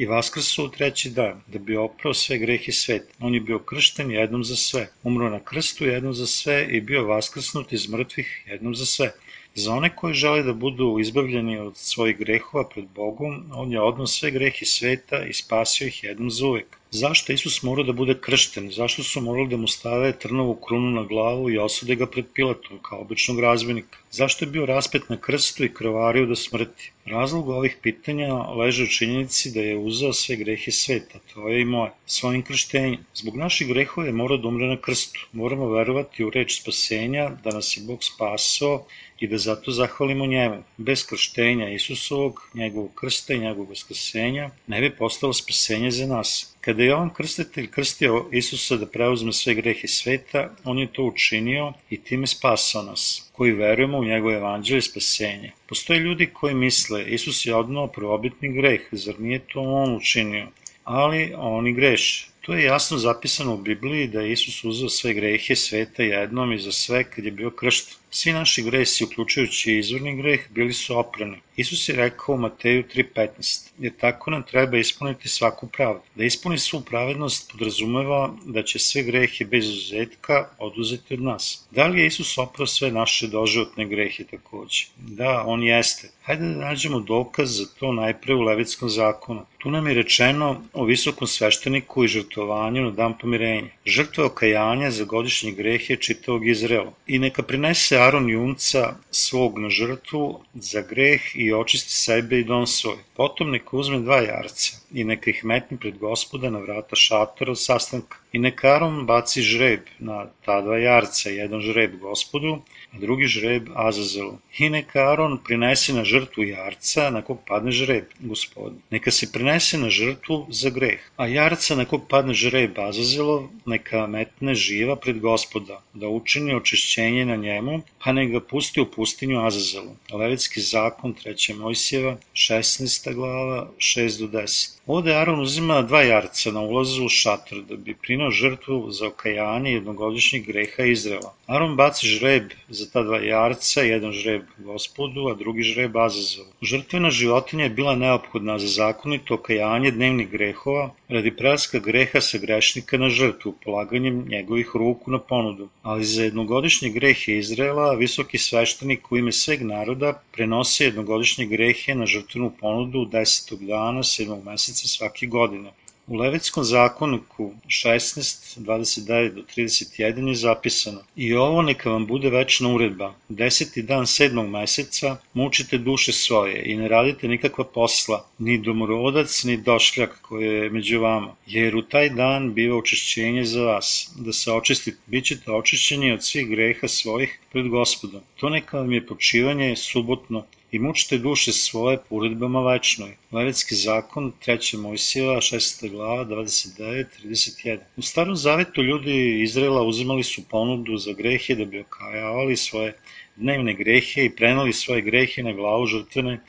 i vaskrsu u treći dan, da bi oprao sve grehe sveta. On je bio kršten jednom za sve, umro na krstu jednom za sve i bio vaskrsnut iz mrtvih jednom za sve. Za one koji žele da budu izbavljeni od svojih grehova pred Bogom, on je odnos sve grehe sveta i spasio ih jednom za uvek. Zašto Isus morao da bude kršten? Zašto su morali da mu stave trnovu krunu na glavu i osude ga pred Pilatom kao običnog razbenika? Zašto je bio raspet na krstu i krvario do smrti? Razlog ovih pitanja leže u činjenici da je uzeo sve grehe sveta, to je i moje, svojim krštenjem. Zbog naših grehova je morao da umre na krstu. Moramo verovati u reč spasenja, da nas je Bog spasao i da zato zahvalimo njemu. Bez krštenja Isusovog, njegovog krsta i njegovog vaskrsenja ne bi postalo spasenje za nas. Kada je on krstitelj krstio Isusa da preuzme sve grehe sveta, on je to učinio i time spasao nas, koji verujemo u njegove evanđelje spasenje. Postoje ljudi koji misle, Isus je odnao prvobitni greh, zar nije to on učinio? Ali oni greše. To je jasno zapisano u Bibliji da je Isus uzeo sve grehe sveta jednom i za sve kad je bio kršten. Svi naši gresi, uključujući izvorni greh, bili su oprani. Isus je rekao u Mateju 3.15, jer tako nam treba ispuniti svaku pravdu. Da ispuni svu pravednost podrazumeva da će sve grehe bez uzetka oduzeti od nas. Da li je Isus oprao sve naše doživotne grehe takođe? Da, on jeste. Hajde da nađemo dokaz za to najpre u Levitskom zakonu. Tu nam je rečeno o visokom svešteniku i žrtvu žrtvovanju na dan pomirenja. Žrtva okajanja za godišnji greh je čitavog Izraela. I neka prinese Aron junca svog na žrtvu za greh i očisti sebe i dom svoj. Potom neka uzme dva jarca i neka ih metne pred gospoda na vrata šatora sastanka. I neka Aron baci žreb na ta dva jarca, jedan žreb gospodu, a drugi žreb Azazelu. I neka Aron prinese na žrtvu jarca na kog padne žreb gospodu. Neka se prinese na žrtvu za greh, a jarca na kog padne žreb Azazelov neka metne živa pred gospoda, da učini očišćenje na njemu, pa ne ga pusti u pustinju Azazelu. Levitski zakon 3. Mojsijeva 16. glava 6 do 10. Ovde Aron uzima dva jarca na ulazu u šator da bi prinao žrtvu za okajanje jednogodišnjeg greha Izrela. Aron baci žreb za ta dva jarca, jedan žreb gospodu, a drugi žreb Azazovu. Žrtvena životinja je bila neophodna za zakonito okajanje dnevnih grehova radi prelaska greha sa grešnika na žrtvu, polaganjem njegovih ruku na ponudu. Ali za jednogodišnje grehe Izraela, visoki sveštenik u ime sveg naroda prenose jednogodišnje grehe na žrtvenu ponudu 10. dana 7. meseca svake godine. U Levitskom zakoniku 16, 29 do 31 je zapisano I ovo neka vam bude večna uredba. Deseti dan sedmog meseca mučite duše svoje i ne radite nikakva posla, ni domorodac, ni došljak koji je među vama, jer u taj dan biva očišćenje za vas, da se očistite, bit ćete očišćeni od svih greha svojih pred gospodom. To neka vam je počivanje subotno, i mučite duše svoje po uredbama večnoj. Levitski zakon, 3. Mojsijeva, 6. glava, 29, 31. U starom zavetu ljudi Izraela uzimali su ponudu za grehe da bi okajavali svoje dnevne grehe i prenali svoje grehe na glavu žrtvene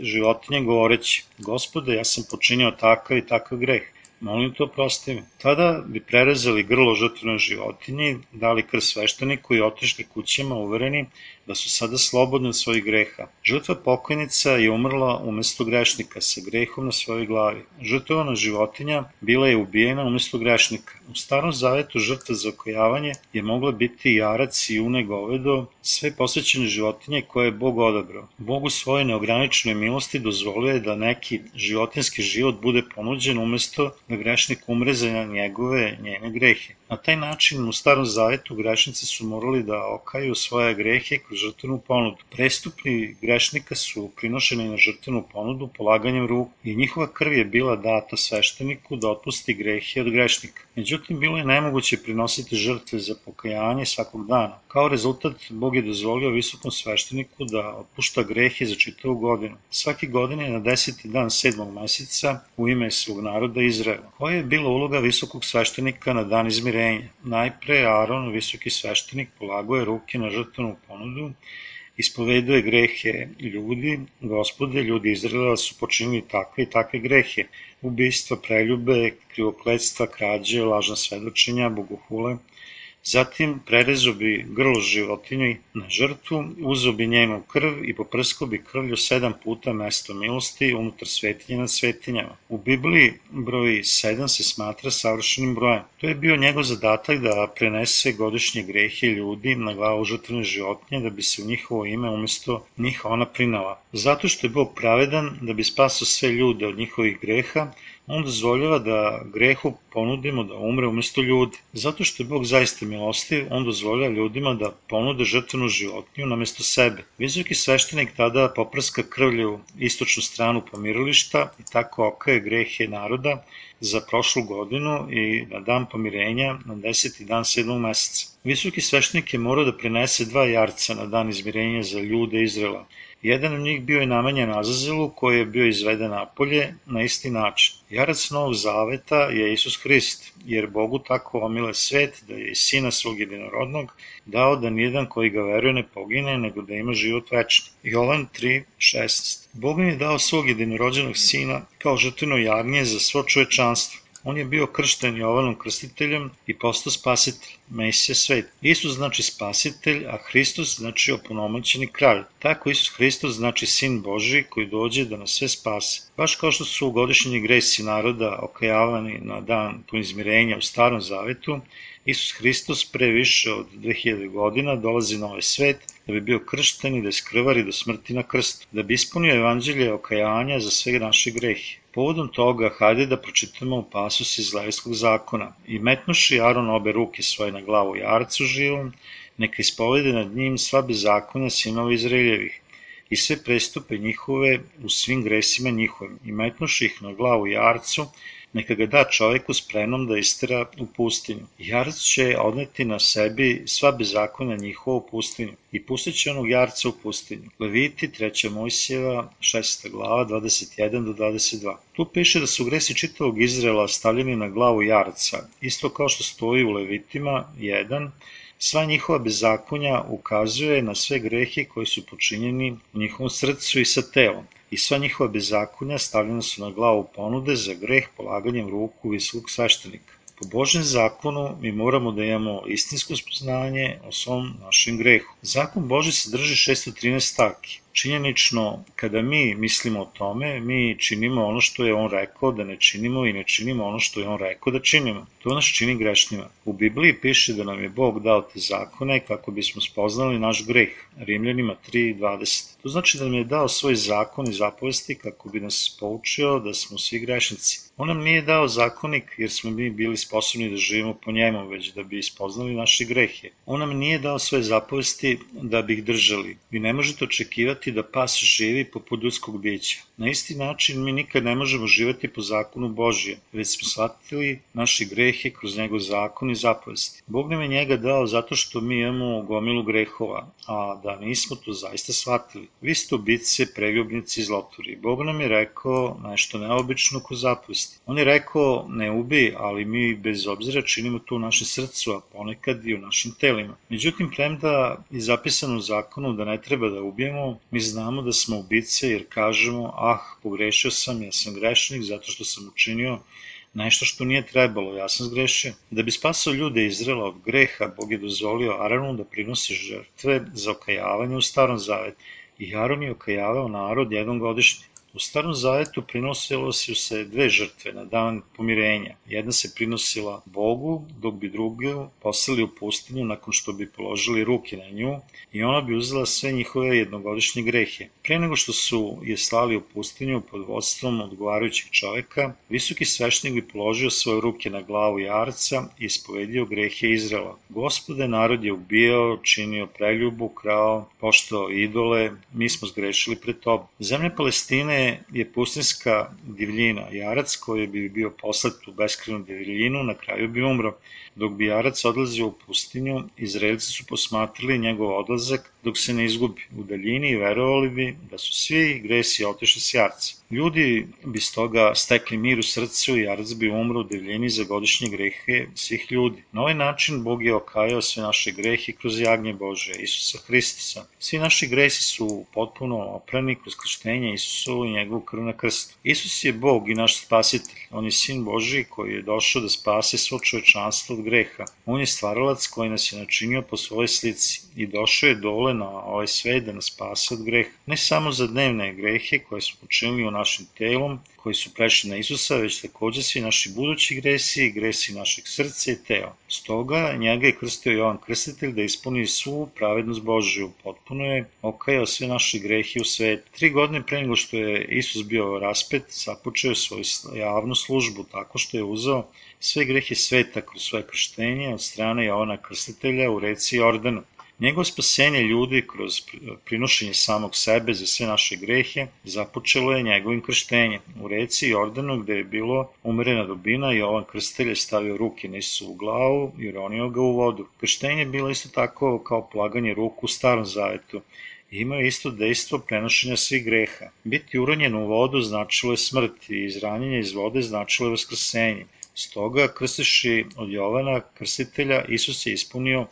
životinje govoreći Gospode, ja sam počinio takav i takav greh molim to prosti mi. Tada bi prerezali grlo žrtvenoj životinji, dali krv svešteniku i otišli kućama uvereni da su sada slobodni od svojih greha. Žrtva pokojnica je umrla umesto grešnika sa grehom na svojoj glavi. Žrtvovana životinja bila je ubijena umesto grešnika. U starom zavetu žrtva za okojavanje je mogla biti jarac i une govedo, sve posvećene životinje koje je Bog odabrao. Bog u svojoj neograničenoj milosti dozvolio je da neki životinski život bude ponuđen umesto da grešnik umre za njegove, njene grehe. Na taj način u starom zavetu grešnici su morali da okaju svoje grehe kroz žrtvenu ponudu. Prestupni grešnika su prinošeni na žrtvenu ponudu polaganjem ruku i njihova krv je bila data svešteniku da otpusti grehe od grešnika. Međutim, bilo je nemoguće prinositi žrtve za pokajanje svakog dana. Kao rezultat, Bog je dozvolio visokom svešteniku da otpušta grehe za čitavu godinu. Svake godine na deseti dan sedmog meseca u ime svog naroda Izraela. Koja je bila uloga visokog sveštenika na dan izmirenja? Najpre Aaron, visoki sveštenik, polagoje ruke na žrtvenu ponudu ispoveduje grehe ljudi, gospode, ljudi Izraela su počinili takve i takve grehe, ubistva, preljube, krivokletstva, krađe, lažna svedočenja, bogohule, Zatim prerezo bi grlo životinji na žrtvu, uzo bi njenu krv i poprsko bi krvlju sedam puta mesto milosti unutar svetinje nad svetinjama. U Bibliji broj 7 se smatra savršenim brojem. To je bio njegov zadatak da prenese godišnje grehe ljudi na glavu žrtvene životinje da bi se u njihovo ime umesto njih ona prinala. Zato što je Bog pravedan da bi spasao sve ljude od njihovih greha, on dozvoljava da grehu ponudimo da umre umesto ljudi. Zato što je Bog zaista milostiv, on dozvoljava ljudima da ponude žrtvenu životinju namesto sebe. Visoki sveštenik tada poprska krvlju istočnu stranu pomirilišta i tako okaje grehe naroda za prošlu godinu i na dan pomirenja na deseti dan sedmog meseca. Visoki sveštenik je morao da prinese dva jarca na dan izmirenja za ljude Izrela. Jedan od njih bio je namenjen Azazelu koji je bio izveden napolje na isti način. Jarac Novog Zaveta je Isus Hrist, jer Bogu tako omile svet da je i Sina svog jedinorodnog dao da nijedan koji ga veruje ne pogine, nego da ima život večni. Jovan 3.16 Bog mi je dao svog jedinorođenog Sina kao žrtveno jagnje za svo čovečanstvo On je bio kršten Jovanom krstiteljem i postao spasitelj, Mesija svet. Isus znači spasitelj, a Hristos znači oponomoćeni kralj. Tako Isus Hristos znači sin Boži koji dođe da nas sve spase. Baš kao što su godišnji gresi naroda okajavani na dan po izmirenja u starom zavetu, Isus Hristos pre više od 2000 godina dolazi na ovaj svet da bi bio kršten i da iskrvari do smrti na krstu, da bi ispunio evanđelje okajanja za sve naše grehe. Povodom toga, hajde da pročitamo pasus iz Levijskog zakona. I metnuši Aron obe ruke svoje na glavu jarcu živom, neka ispovede nad njim sva bezakonja sinova Izraeljevih i sve prestupe njihove u svim gresima njihovim i metnuši ih na glavu jarcu, neka ga da čoveku spremnom da istera u pustinju. Jarac će odneti na sebi sva bezakonja njihova u pustinju i pustit će onog jarca u pustinju. Leviti, 3. Mojsijeva, 6. glava, 21 do 22. Tu piše da su gresi čitavog Izrela stavljeni na glavu jarca, isto kao što stoji u Levitima 1, Sva njihova bezakonja ukazuje na sve grehe koji su počinjeni u njihovom srcu i sa telom i sva njihova bezakonja stavljena su na glavu ponude za greh polaganjem ruku visokog sveštenika. Po Božem zakonu mi moramo da imamo istinsko spoznanje o svom našem grehu. Zakon Boži sadrži 613 stavki. Činjenično, kada mi mislimo o tome, mi činimo ono što je on rekao da ne činimo i ne činimo ono što je on rekao da činimo. To nas čini grešnima. U Bibliji piše da nam je Bog dao te zakone kako bismo spoznali naš greh. Rimljanima 3.20. To znači da nam je dao svoj zakon i zapovesti kako bi nas poučio da smo svi grešnici. On nam nije dao zakonik jer smo mi bili sposobni da živimo po njemu, već da bi ispoznali naše grehe. On nam nije dao svoje zapovesti da bi ih držali. Vi ne možete očekivati da pas živi poput ljudskog bića. Na isti način mi nikad ne možemo živati po zakonu Božije, već smo shvatili naše grehe kroz njegov zakon i zapovesti. Bog nam je njega dao zato što mi imamo gomilu grehova, a da nismo to zaista shvatili. Vi ste ubice, preljubnici i zlotori. Bog nam je rekao nešto neobično ko zapovesti. On je rekao ne ubi, ali mi bez obzira činimo to u našem srcu, a ponekad i u našim telima. Međutim, premda je zapisano u zakonu da ne treba da ubijemo, mi znamo da smo ubice jer kažemo, ah, pogrešio sam, ja sam grešnik zato što sam učinio nešto što nije trebalo, ja sam zgrešio. Da bi spasao ljude Izrela od greha, Bog je dozvolio Aranu da prinosi žrtve za okajavanje u starom zavetu. I Aron je okajavao narod jednom godišnje. U starom zavetu prinosilo se dve žrtve na dan pomirenja. Jedna se prinosila Bogu, dok bi drugu poslali u pustinju nakon što bi položili ruke na nju i ona bi uzela sve njihove jednogodišnje grehe. Pre nego što su je slali u pustinju pod vodstvom odgovarajućeg čoveka, visoki svešnik bi položio svoje ruke na glavu jarca i ispovedio grehe Izrela. Gospode, narod je ubijao, činio preljubu, krao, poštao idole, mi smo zgrešili pred tobom. Zemlja Palestine je pustinska divljina. Jarac koji bi bio poslet u beskrenu divljinu na kraju bi umro. Dok bi Jarac odlazio u pustinju, Izraelci su posmatrali njegov odlazak dok se ne izgubi u daljini i verovali bi da su svi gresi otišli s Jarca. Ljudi bi stoga stekli mir u srcu i Jarac bi umro u divljini za godišnje grehe svih ljudi. Na ovaj način Bog je okajao sve naše grehe kroz jagnje Bože, Isusa Hristosa. Svi naši gresi su potpuno oprani kroz krštenje Isusovu i njegovu krv na krstu. Isus je Bog i naš spasitelj. On je sin Boži koji je došao da spase svo čovečanstvo od greha. On je stvaralac koji nas je načinio po svojoj slici i došao je dole na ovaj svet da nas spase od greha. Ne samo za dnevne grehe koje smo počinili u našim telom, koji su prešli na Isusa, već takođe svi naši budući gresi gresi našeg srca i tela. Stoga njega je krstio Jovan Krstitelj da ispuni svu pravednost Božiju. Potpuno je okajao sve naše grehe u svet. Tri godine pre nego što je Isus bio raspet, započeo svoju javnu službu tako što je uzao sve grehe sveta kroz svoje krštenje od strane Jovana Krstitelja u reci Jordanu. Njegovo spasenje ljudi kroz prinošenje samog sebe za sve naše grehe započelo je njegovim krštenjem. U reci Jordanu gde je bilo umerena dubina Jovan Krstelj je stavio ruke na Isusovu glavu i uronio ga u vodu. Krštenje je bilo isto tako kao plaganje ruku u starom zavetu ima isto dejstvo prenošenja svih greha. Biti uronjen u vodu značilo je smrt i izranjenje iz vode značilo je vaskrsenje. Stoga, krstiši od Jovana, krstitelja, Isus je ispunio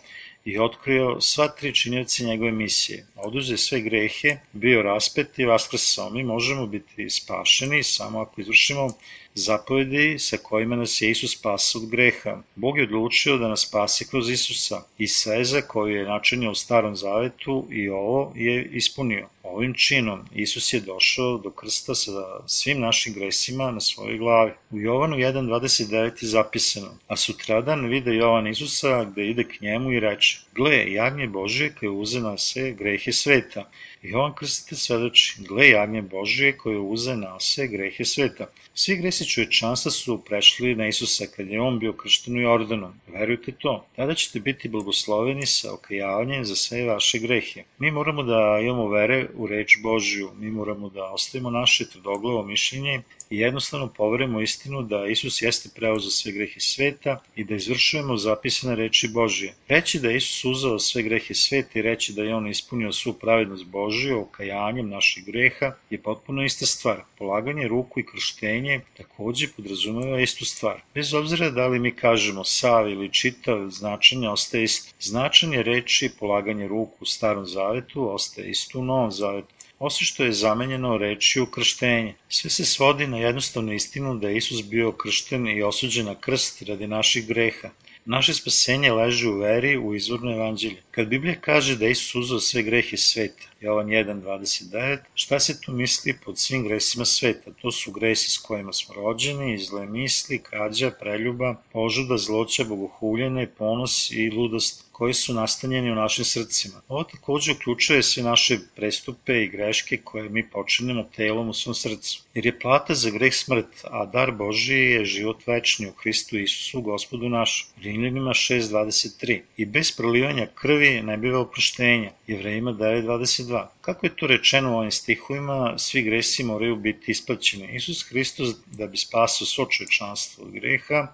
i otkrio sva tri činjevce njegove misije. Oduze sve grehe, bio raspet i vaskrsao. Mi možemo biti spašeni samo ako izvršimo zapovedi sa kojima nas je Isus spasao od greha. Bog je odlučio da nas spase kroz Isusa i sveza koju je načinio u starom zavetu i ovo je ispunio. Ovim činom Isus je došao do krsta sa svim našim gresima na svojoj glavi. U Jovanu 1.29 je zapisano, a sutradan vide Jovan Isusa gde ide k njemu i reče, gle, jagnje Božije koje uze na se grehe sveta. Jovan Krstitelj svedoči, gle jagnje Božije koje uze na se grehe sveta. Svi gresi čovečanstva su prešli na Isusa kad je on bio kršten u Jordanu. Verujte to. Tada ćete biti blagosloveni sa okajavanjem za sve vaše grehe. Mi moramo da imamo vere u reč Božju. Mi moramo da ostavimo naše tvrdoglavo mišljenje i jednostavno poverujemo istinu da Isus jeste za sve grehe sveta i da izvršujemo zapisane reči Božije. Reći da Isus uzao sve grehe sveta i reći da je on ispunio svu pravednost Božiju okajanjem naših greha je potpuno ista stvar. Polaganje ruku i krštenje takođe podrazumeva istu stvar. Bez obzira da li mi kažemo sav ili čitav, značenje ostaje isto. Značenje reči polaganje ruku u starom zavetu ostaje isto u novom zavetu osim što je zamenjeno rečju krštenje. Sve se svodi na jednostavnu istinu da je Isus bio kršten i osuđen na krst radi naših greha. Naše spasenje leži u veri u izvorno evanđelje. Kad Biblija kaže da Isus uzao sve grehe sveta, Jovan 1.29, šta se tu misli pod svim gresima sveta? To su gresi s kojima smo rođeni, zle misli, krađa, preljuba, požuda, zloća, bogohuljenje, ponos i ludost koji su nastanjeni u našim srcima. Ovo takođe uključuje sve naše prestupe i greške koje mi počinemo telom u svom srcu. Jer je plata za greh smrt, a dar Božiji je život večni u Hristu Isusu, gospodu našem. Rimljanima 6.23. I bez prolivanja krvi ne biva oproštenja. Jevrejima 9.22. Kako je to rečeno u ovim stihovima, svi gresi moraju biti isplaćeni. Isus Hristos, da bi spasao svo čovečanstvo od greha,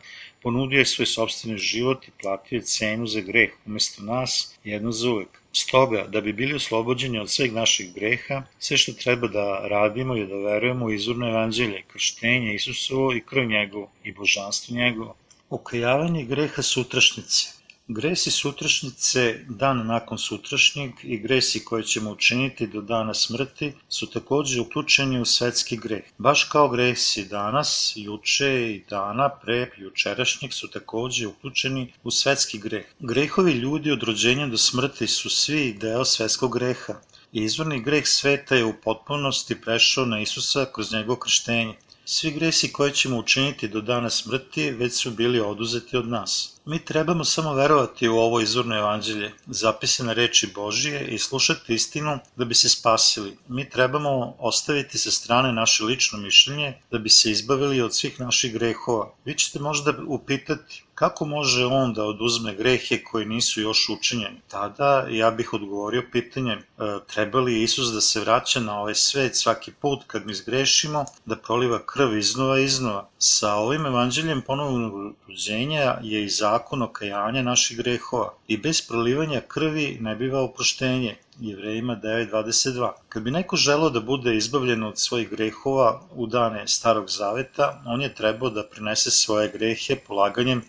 ponudio je svoj sobstveni život i platio je cenu za greh umesto nas jedno za uvek. Stoga, da bi bili oslobođeni od sveg naših greha, sve što treba da radimo je da verujemo u izvorno evanđelje, krštenje Isusovo i krv njegovu i božanstvo njegovo. Okajavanje greha sutrašnjice Gresi sutrašnjice, dan nakon sutrašnjeg i gresi koje ćemo učiniti do dana smrti su takođe uključeni u svetski greh. Baš kao gresi danas, juče i dana pre jučerašnjeg su takođe uključeni u svetski greh. Grehovi ljudi od rođenja do smrti su svi deo svetskog greha. Izvorni greh sveta je u potpunosti prešao na Isusa kroz njegovo krštenje. Svi gresi koje ćemo učiniti do dana smrti već su bili oduzeti od nas. Mi trebamo samo verovati u ovo izvorno evanđelje, zapisane reči Božije i slušati istinu da bi se spasili. Mi trebamo ostaviti sa strane naše lično mišljenje da bi se izbavili od svih naših grehova. Vi ćete možda upitati kako može on da oduzme grehe koji nisu još učinjeni? Tada ja bih odgovorio pitanjem, e, treba li Isus da se vraća na ovaj svet svaki put kad mi zgrešimo, da proliva krv iznova i iznova? Sa ovim evanđeljem ponovnog rođenja je i zakon okajanja naših grehova i bez prolivanja krvi ne biva oproštenje. Jevrejima 9.22. Kad bi neko želeo da bude izbavljen od svojih grehova u dane Starog Zaveta, on je trebao da prinese svoje grehe polaganjem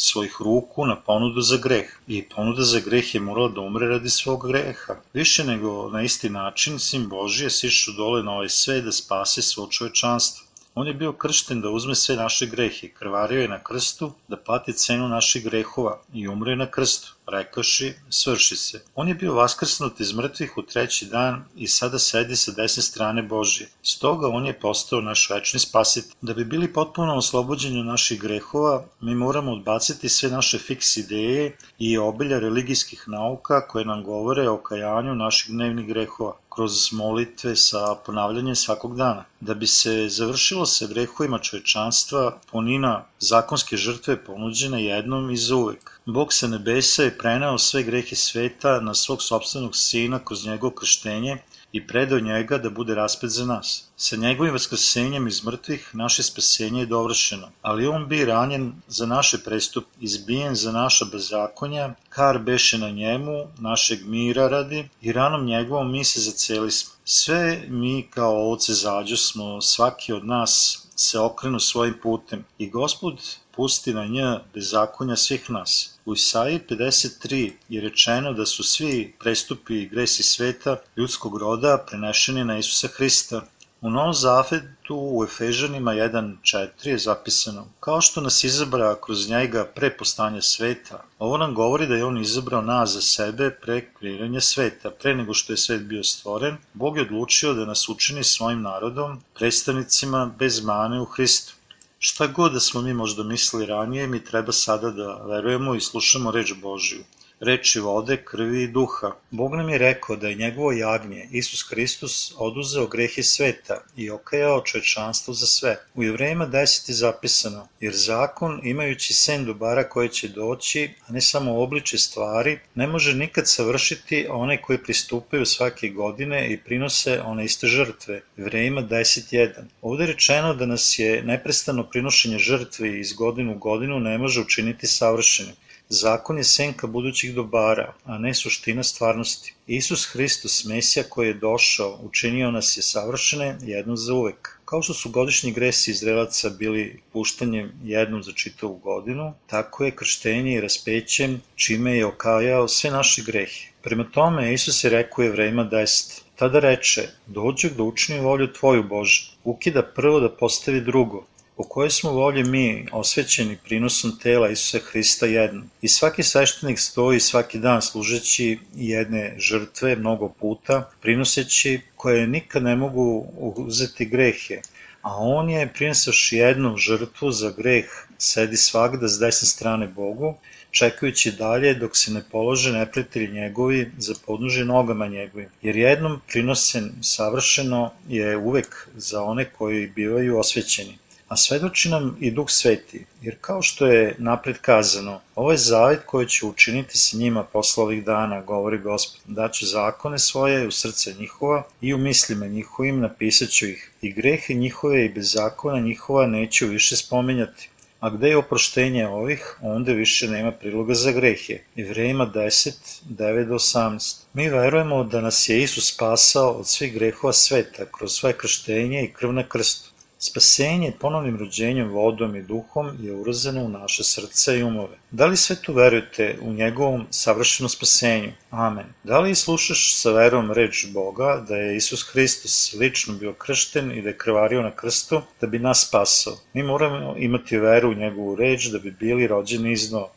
svojih ruku na ponudu za greh. I ponuda za greh je morala da umre radi svog greha. Više nego na isti način, Sin Božije sišao dole na ovaj sve da spase svo čovečanstvo. On je bio kršten da uzme sve naše grehe, krvario je na krstu da plati cenu naših grehova i umre na krstu rekaši, svrši se. On je bio vaskrsnut iz mrtvih u treći dan i sada sedi sa desne strane Božije. Stoga on je postao naš večni spasitelj. Da bi bili potpuno oslobođeni naših grehova, mi moramo odbaciti sve naše fiks ideje i obilja religijskih nauka koje nam govore o kajanju naših dnevnih grehova kroz molitve sa ponavljanjem svakog dana. Da bi se završilo sa grehovima čovečanstva, ponina zakonske žrtve ponuđena jednom i za uvek. Bog sa nebesa je prenao sve grehe sveta na svog sobstvenog sina kroz njegovo krštenje i predao njega da bude raspet za nas. Sa njegovim vaskrsenjem iz mrtvih naše spasenje je dovršeno, ali on bi ranjen za naše prestup, izbijen za naša bezakonja, kar beše na njemu, našeg mira radi, i ranom njegovom mi se zaceli smo. Sve mi kao ovce zađu smo, svaki od nas se okrenu svojim putem i gospod pusti na nj bezakonja svih nas. U Isaiji 53 je rečeno da su svi prestupi i gresi sveta ljudskog roda prenešeni na Isusa Hrista U Novom Zavetu u Efežanima 1.4 je zapisano Kao što nas izabra kroz njega pre postanja sveta, ovo nam govori da je on izabrao nas za sebe pre kreiranja sveta. Pre nego što je svet bio stvoren, Bog je odlučio da nas učini svojim narodom, predstavnicima bez mane u Hristu. Šta god da smo mi možda mislili ranije, mi treba sada da verujemo i slušamo reč Božiju reči vode, krvi i duha. Bog nam je rekao da je njegovo jagnje, Isus Hristus, oduzeo grehe sveta i okajao čovečanstvo za sve. U Jevrejima 10 je zapisano, jer zakon, imajući sen dobara koje će doći, a ne samo obliče stvari, ne može nikad savršiti one koji pristupaju svake godine i prinose one iste žrtve. Jevrejima 10.1. Ovde je rečeno da nas je neprestano prinošenje žrtve iz godinu u godinu ne može učiniti savršenim. Zakon je senka budućih dobara, a ne suština stvarnosti. Isus Hristos, Mesija koji je došao, učinio nas je savršene jednom za uvek. Kao što su godišnji gresi Izraelaca bili puštanjem jednom za čitavu godinu, tako je krštenje i raspećem čime je okajao sve naše grehe. Prema tome, Isus je rekao jevrejima 10. Tada reče, dođu da učinim volju Tvoju Bože, ukida prvo da postavi drugo, po kojoj smo volje mi osvećeni prinosom tela Isusa Hrista jedno. I svaki sveštenik stoji svaki dan služeći jedne žrtve mnogo puta, prinoseći koje nikad ne mogu uzeti grehe, a on je prinosaš jednu žrtvu za greh, sedi svakda s desne strane Bogu, čekajući dalje dok se ne polože neprijatelji njegovi za podnože nogama njegovim. Jer jednom prinosen savršeno je uvek za one koji bivaju osvećeni a svedoči nam i Duh Sveti, jer kao što je napred kazano, ovo je zavet koji će učiniti sa njima posle ovih dana, govori Gospod, da će zakone svoje u srce njihova i u mislima njihovim napisat ću ih, i grehe njihove i bez zakona njihova neću više spominjati. A gde je oproštenje ovih, onda više nema priloga za grehe. Jevrejima 10, 9 do 18. Mi verujemo da nas je Isus spasao od svih grehova sveta kroz svoje krštenje i krv na krstu. Spasenje ponovnim rođenjem vodom i duhom je urazeno u naše srce i umove. Da li sve tu verujete u njegovom savršenom spasenju? Amen. Da li slušaš sa verom reč Boga da je Isus Hristos lično bio kršten i da je krvario na krstu da bi nas spasao? Mi moramo imati veru u njegovu reč da bi bili rođeni iznova.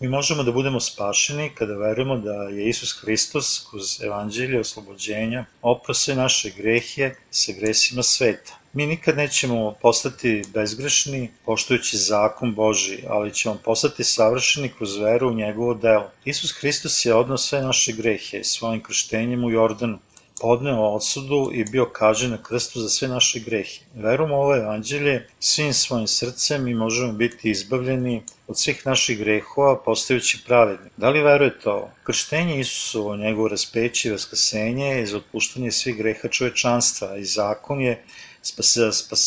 Mi možemo da budemo spašeni kada verujemo da je Isus Hristos kroz evanđelje oslobođenja oprao sve naše grehe sa gresima sveta. Mi nikad nećemo postati bezgrešni poštujući zakon Boži, ali ćemo postati savršeni kroz veru u njegovo delo. Isus Hristos je odnao sve naše grehe svojim krštenjem u Jordanu podneo osudu i bio kažen na krstu za sve naše grehe. Verom ovo evanđelje, svim svojim srcem mi možemo biti izbavljeni od svih naših grehova postajući pravedni. Da li verujete ovo? Krštenje Isusovo, njegovo raspeće i vaskasenje je za otpuštanje svih greha čovečanstva i zakon je spas, spas,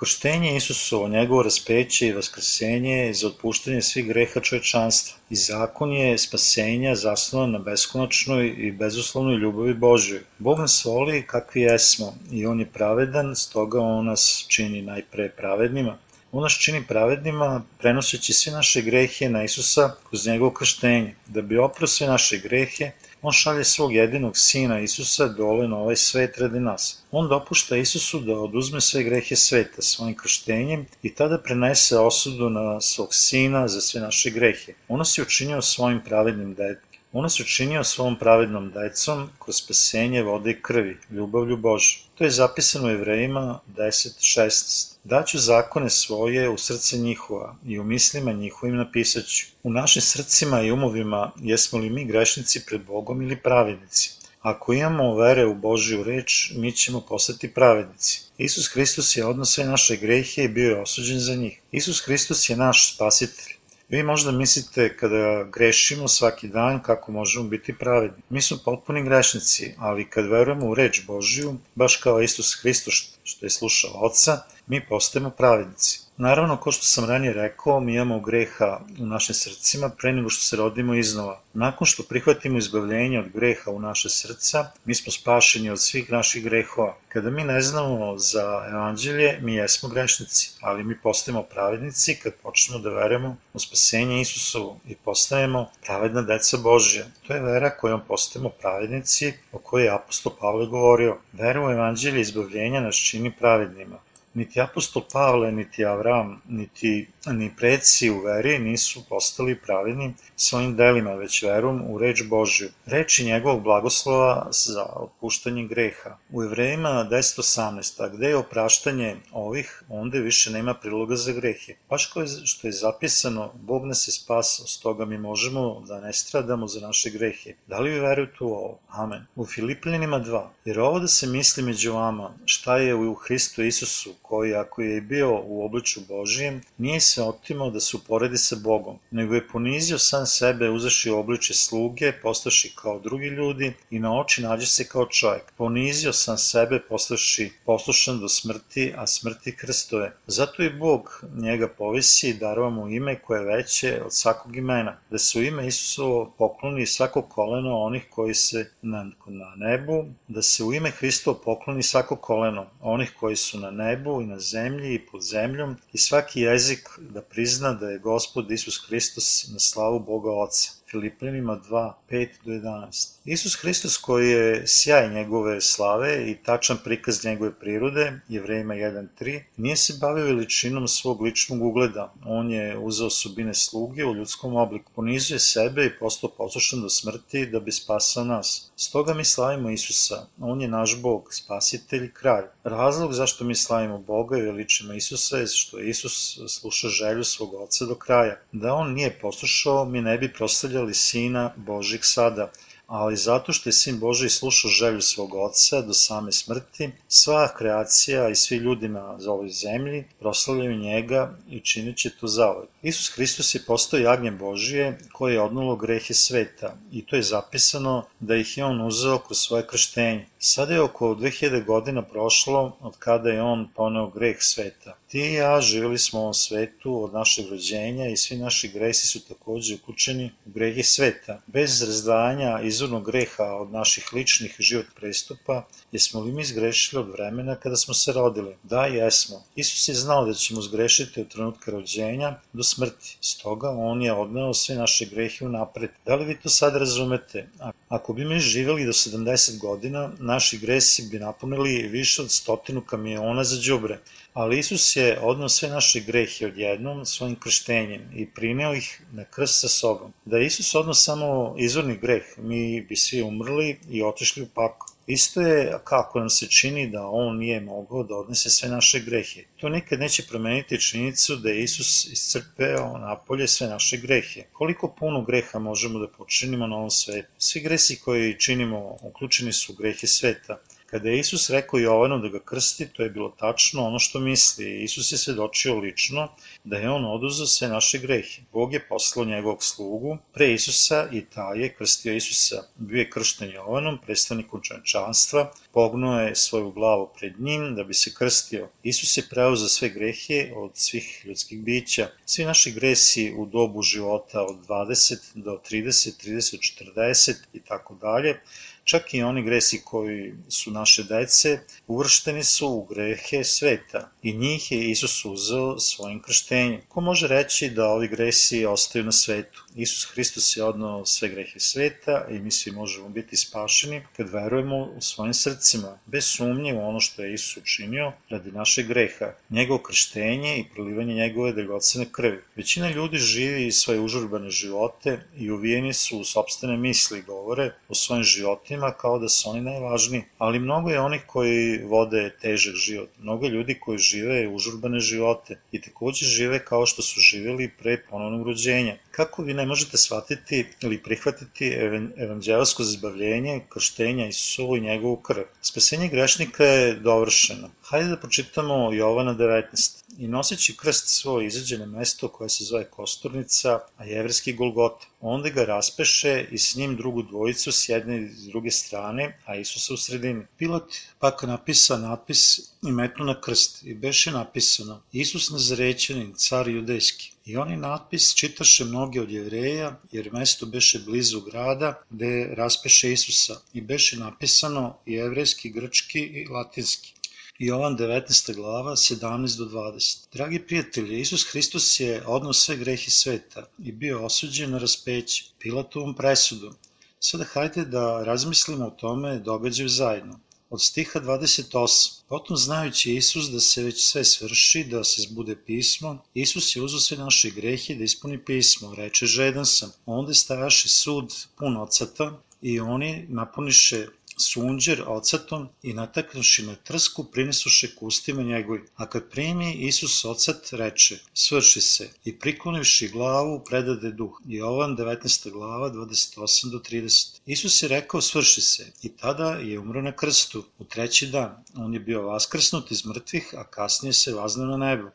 Krštenje Isusovo, njegovo raspeće i vaskrsenje je za otpuštanje svih greha čovečanstva i zakon je spasenja zasnovan na beskonačnoj i bezuslovnoj ljubavi Božoj. Bog nas voli kakvi jesmo i On je pravedan, stoga On nas čini najpre pravednima. On nas čini pravednima prenoseći sve naše grehe na Isusa kroz njegovo krštenje, da bi oprao sve naše grehe On šalje svog jedinog sina Isusa dole na ovaj svet radi nas. On dopušta Isusu da oduzme sve grehe sveta svojim krštenjem i tada prenese osudu na svog sina za sve naše grehe. On nas je učinio svojim pravednim detom. On nas učinio svom pravednom decom kroz spasenje vode i krvi, ljubavlju Božu. To je zapisano u Jevrejima 10.16. Daću zakone svoje u srce njihova i u mislima njihovim napisaću. U našim srcima i umovima jesmo li mi grešnici pred Bogom ili pravednici? Ako imamo vere u Božju reč, mi ćemo postati pravednici. Isus Hristos je odnos sve naše grehe i bio je osuđen za njih. Isus Hristos je naš spasitelj. Vi možda mislite kada grešimo svaki dan kako možemo biti pravedni. Mi smo potpuni grešnici, ali kad verujemo u reč Božiju, baš kao Isus Hristos što je slušao Oca, mi postajemo pravednici. Naravno, ko što sam ranije rekao, mi imamo greha u našim srcima pre nego što se rodimo iznova. Nakon što prihvatimo izbavljenje od greha u naše srca, mi smo spašeni od svih naših grehova. Kada mi ne znamo za evanđelje, mi jesmo grešnici, ali mi postajemo pravednici kad počnemo da verujemo u spasenje Isusovu i postajemo pravedna deca Božja. To je vera kojom postajemo pravednici o kojoj je apostol Pavle govorio. Vera u evanđelje izbavljenja nas čini pravednima. Niti apostol Pavle, niti Avram, niti ni preci u veri nisu postali pravedni svojim delima, već verom u reč Božju. Reči njegovog blagoslova za opuštanje greha. U Evrejima 10.18. A gde je opraštanje ovih, onda više nema priloga za grehe. Baš kao što je zapisano, Bog nas je spasao, stoga mi možemo da ne stradamo za naše grehe. Da li vi verujete u ovo? Amen. U Filipljanima 2. Jer ovo da se misli među vama, šta je u Hristu Isusu, koji ako je bio u obliču Božijem, nije se otimao da se uporedi sa Bogom, nego je ponizio sam sebe uzaši obliče sluge, postaši kao drugi ljudi i na oči nađe se kao čovjek. Ponizio sam sebe postaši poslušan do smrti, a smrti krstove. Zato i Bog njega povisi i darova mu ime koje je veće od svakog imena, da se u ime Isusovo pokloni svako koleno onih koji se na, na nebu, da se u ime Hristovo pokloni svako koleno onih koji su na nebu i na zemlji i pod zemljom i svaki jezik da prizna da je Gospod Isus Hristos na slavu Boga Oca. Filipljanima 2, 5 do 11. Isus Hristos koji je sjaj njegove slave i tačan prikaz njegove prirode, Jevrejima 1.3, nije se bavio veličinom svog ličnog ugleda. On je uzeo osobine sluge u ljudskom obliku, ponizuje sebe i postao poslušan do smrti da bi spasao nas. Stoga mi slavimo Isusa. On je naš Bog, spasitelj i kralj. Razlog zašto mi slavimo Boga i veličimo Isusa je što Isus sluša želju svog oca do kraja. Da on nije poslušao, mi ne bi proslavljali Sina Božih sada, ali zato što je Sin Boži slušao želju svog oca do same smrti, sva kreacija i svi ljudi na ovoj zemlji proslavljaju njega i činit će to zauvek. Isus Hristos je postao jagnjem Božije koje je odnulo grehe sveta i to je zapisano da ih je on uzeo kroz svoje krštenje. Sada je oko 2000 godina prošlo od kada je on poneo greh sveta. Ti i ja živjeli smo u ovom svetu od našeg rođenja i svi naši gresi su takođe uključeni u grehe sveta. Bez razdvajanja izvornog greha od naših ličnih život prestupa, jesmo li mi zgrešili od vremena kada smo se rodili? Da, jesmo. Isus je znao da ćemo zgrešiti od trenutka rođenja do smrti. Stoga on je odneo sve naše grehe u napred. Da li vi to sad razumete? Ako bi mi živjeli do 70 godina, naši gresi bi napunili više od stotinu kamiona za džubre. Ali Isus je odnao sve naše grehe odjednom svojim krštenjem i prineo ih na krst sa sobom. Da Isus odnao samo izvorni greh, mi bi svi umrli i otišli u pakao. Isto je kako nam se čini da on nije mogao da odnese sve naše grehe. To nikad neće promeniti činjenicu da je Isus iscrpeo napolje sve naše grehe. Koliko puno greha možemo da počinimo na ovom svetu? Svi gresi koji činimo uključeni su u grehe sveta. Kada je Isus rekao Jovanu da ga krsti, to je bilo tačno ono što misli. Isus je svedočio lično da je on oduzeo sve naše grehe. Bog je poslao njegovog slugu pre Isusa i taj je krstio Isusa. Bio je kršten Jovanom, predstavnikom čančanstva, pognuo je svoju glavu pred njim da bi se krstio. Isus je preuzeo sve grehe od svih ljudskih bića. Svi naši gresi u dobu života od 20 do 30, 30, 40 i tako dalje Čak i oni gresi koji su naše dece uvršteni su u grehe sveta i njih je Isus uzeo svojim krštenjem. Ko može reći da ovi gresi ostaju na svetu? Isus Hristos je odnao sve grehe sveta i mi svi možemo biti spašeni kad verujemo u svojim srcima, bez sumnje u ono što je Isus učinio radi naše greha, njegovo krštenje i prolivanje njegove dragocene krvi. Većina ljudi živi svoje užurbane živote i uvijeni su u sobstvene misli i govore o svojim životima kao da su oni najvažniji, ali mnogo je onih koji vode težak život, mnogo je ljudi koji žive užurbane živote i takođe žive kao što su živjeli pre ponovnog rođenja. Kako vi ne možete shvatiti ili prihvatiti evanđelsko zbavljenje, krštenja Isusovu i njegovu krv. Spasenje grešnika je dovršeno. Hajde da pročitamo Jovana 19. i noseći krst svoj izađe na mesto koje se zove Kosturnica, a jevrski Golgota. Onda ga raspeše i s njim drugu dvojicu s jedne i s druge strane, a Isusa u sredini. Pilat pak napisa natpis i metnu na krst i beše napisano Isus Nazarećanin, car judejski. I oni natpis čitaše mnogi od jevreja, jer mesto beše blizu grada gde raspeše Isusa i beše napisano i jevrejski, grčki i latinski. Jovan 19. glava 17 do 20. Dragi prijatelji, Isus Hristos je odno sve grehi sveta i bio osuđen na raspeće Pilatovom presudom. Sada hajde da razmislimo o tome događaju zajedno. Od stiha 28. Potom znajući Isus da se već sve svrši, da se zbude pismo, Isus je uzo sve naše grehe da ispuni pismo, reče žedan sam. Onda stajaše sud pun ocata i oni napuniše sunđer ocatom i nataknuši na trsku prinesuše ustima njegovim. A kad primi Isus ocat reče, svrši se i priklonivši glavu predade duh. Jovan 19. glava 28 do 30. Isus je rekao svrši se i tada je umro na krstu u treći dan. On je bio vaskrsnut iz mrtvih, a kasnije se vaznao na nebo.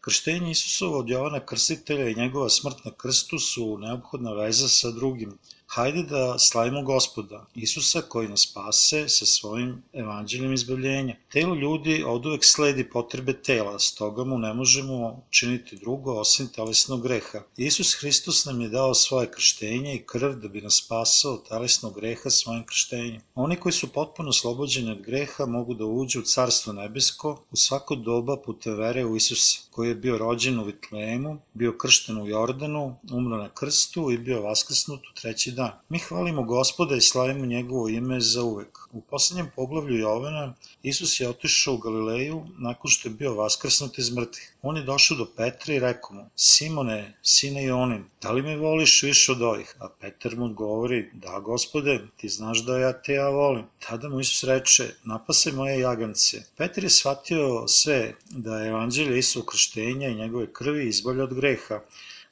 Krštenje Isusovo od Jovana Krstitelja i njegova smrt na krstu su neophodna veza sa drugim Hajde da slavimo gospoda, Isusa koji nas spase sa svojim evanđeljem izbavljenja. Telo ljudi od uvek sledi potrebe tela, stoga mu ne možemo činiti drugo osim telesnog greha. Isus Hristos nam je dao svoje krštenje i krv da bi nas spasao telesnog greha svojim krštenjem. Oni koji su potpuno oslobođeni od greha mogu da uđu u carstvo nebesko u svako doba putem vere u Isusa, koji je bio rođen u Vitlemu, bio kršten u Jordanu, umro na krstu i bio vaskrsnut u treći dan. Mi hvalimo gospoda i slavimo njegovo ime za uvek. U poslednjem poglavlju Jovana Isus je otišao u Galileju nakon što je bio vaskrsnut iz mrtvih. On je došao do Petra i rekao mu, Simone, sine Ionin, da li me voliš više od ovih? A Petar mu odgovori, da gospode, ti znaš da ja te ja volim. Tada mu Isus reče, napasaj moje jagance. Petar je shvatio sve da je evanđelje Isu krštenja i njegove krvi izbolja od greha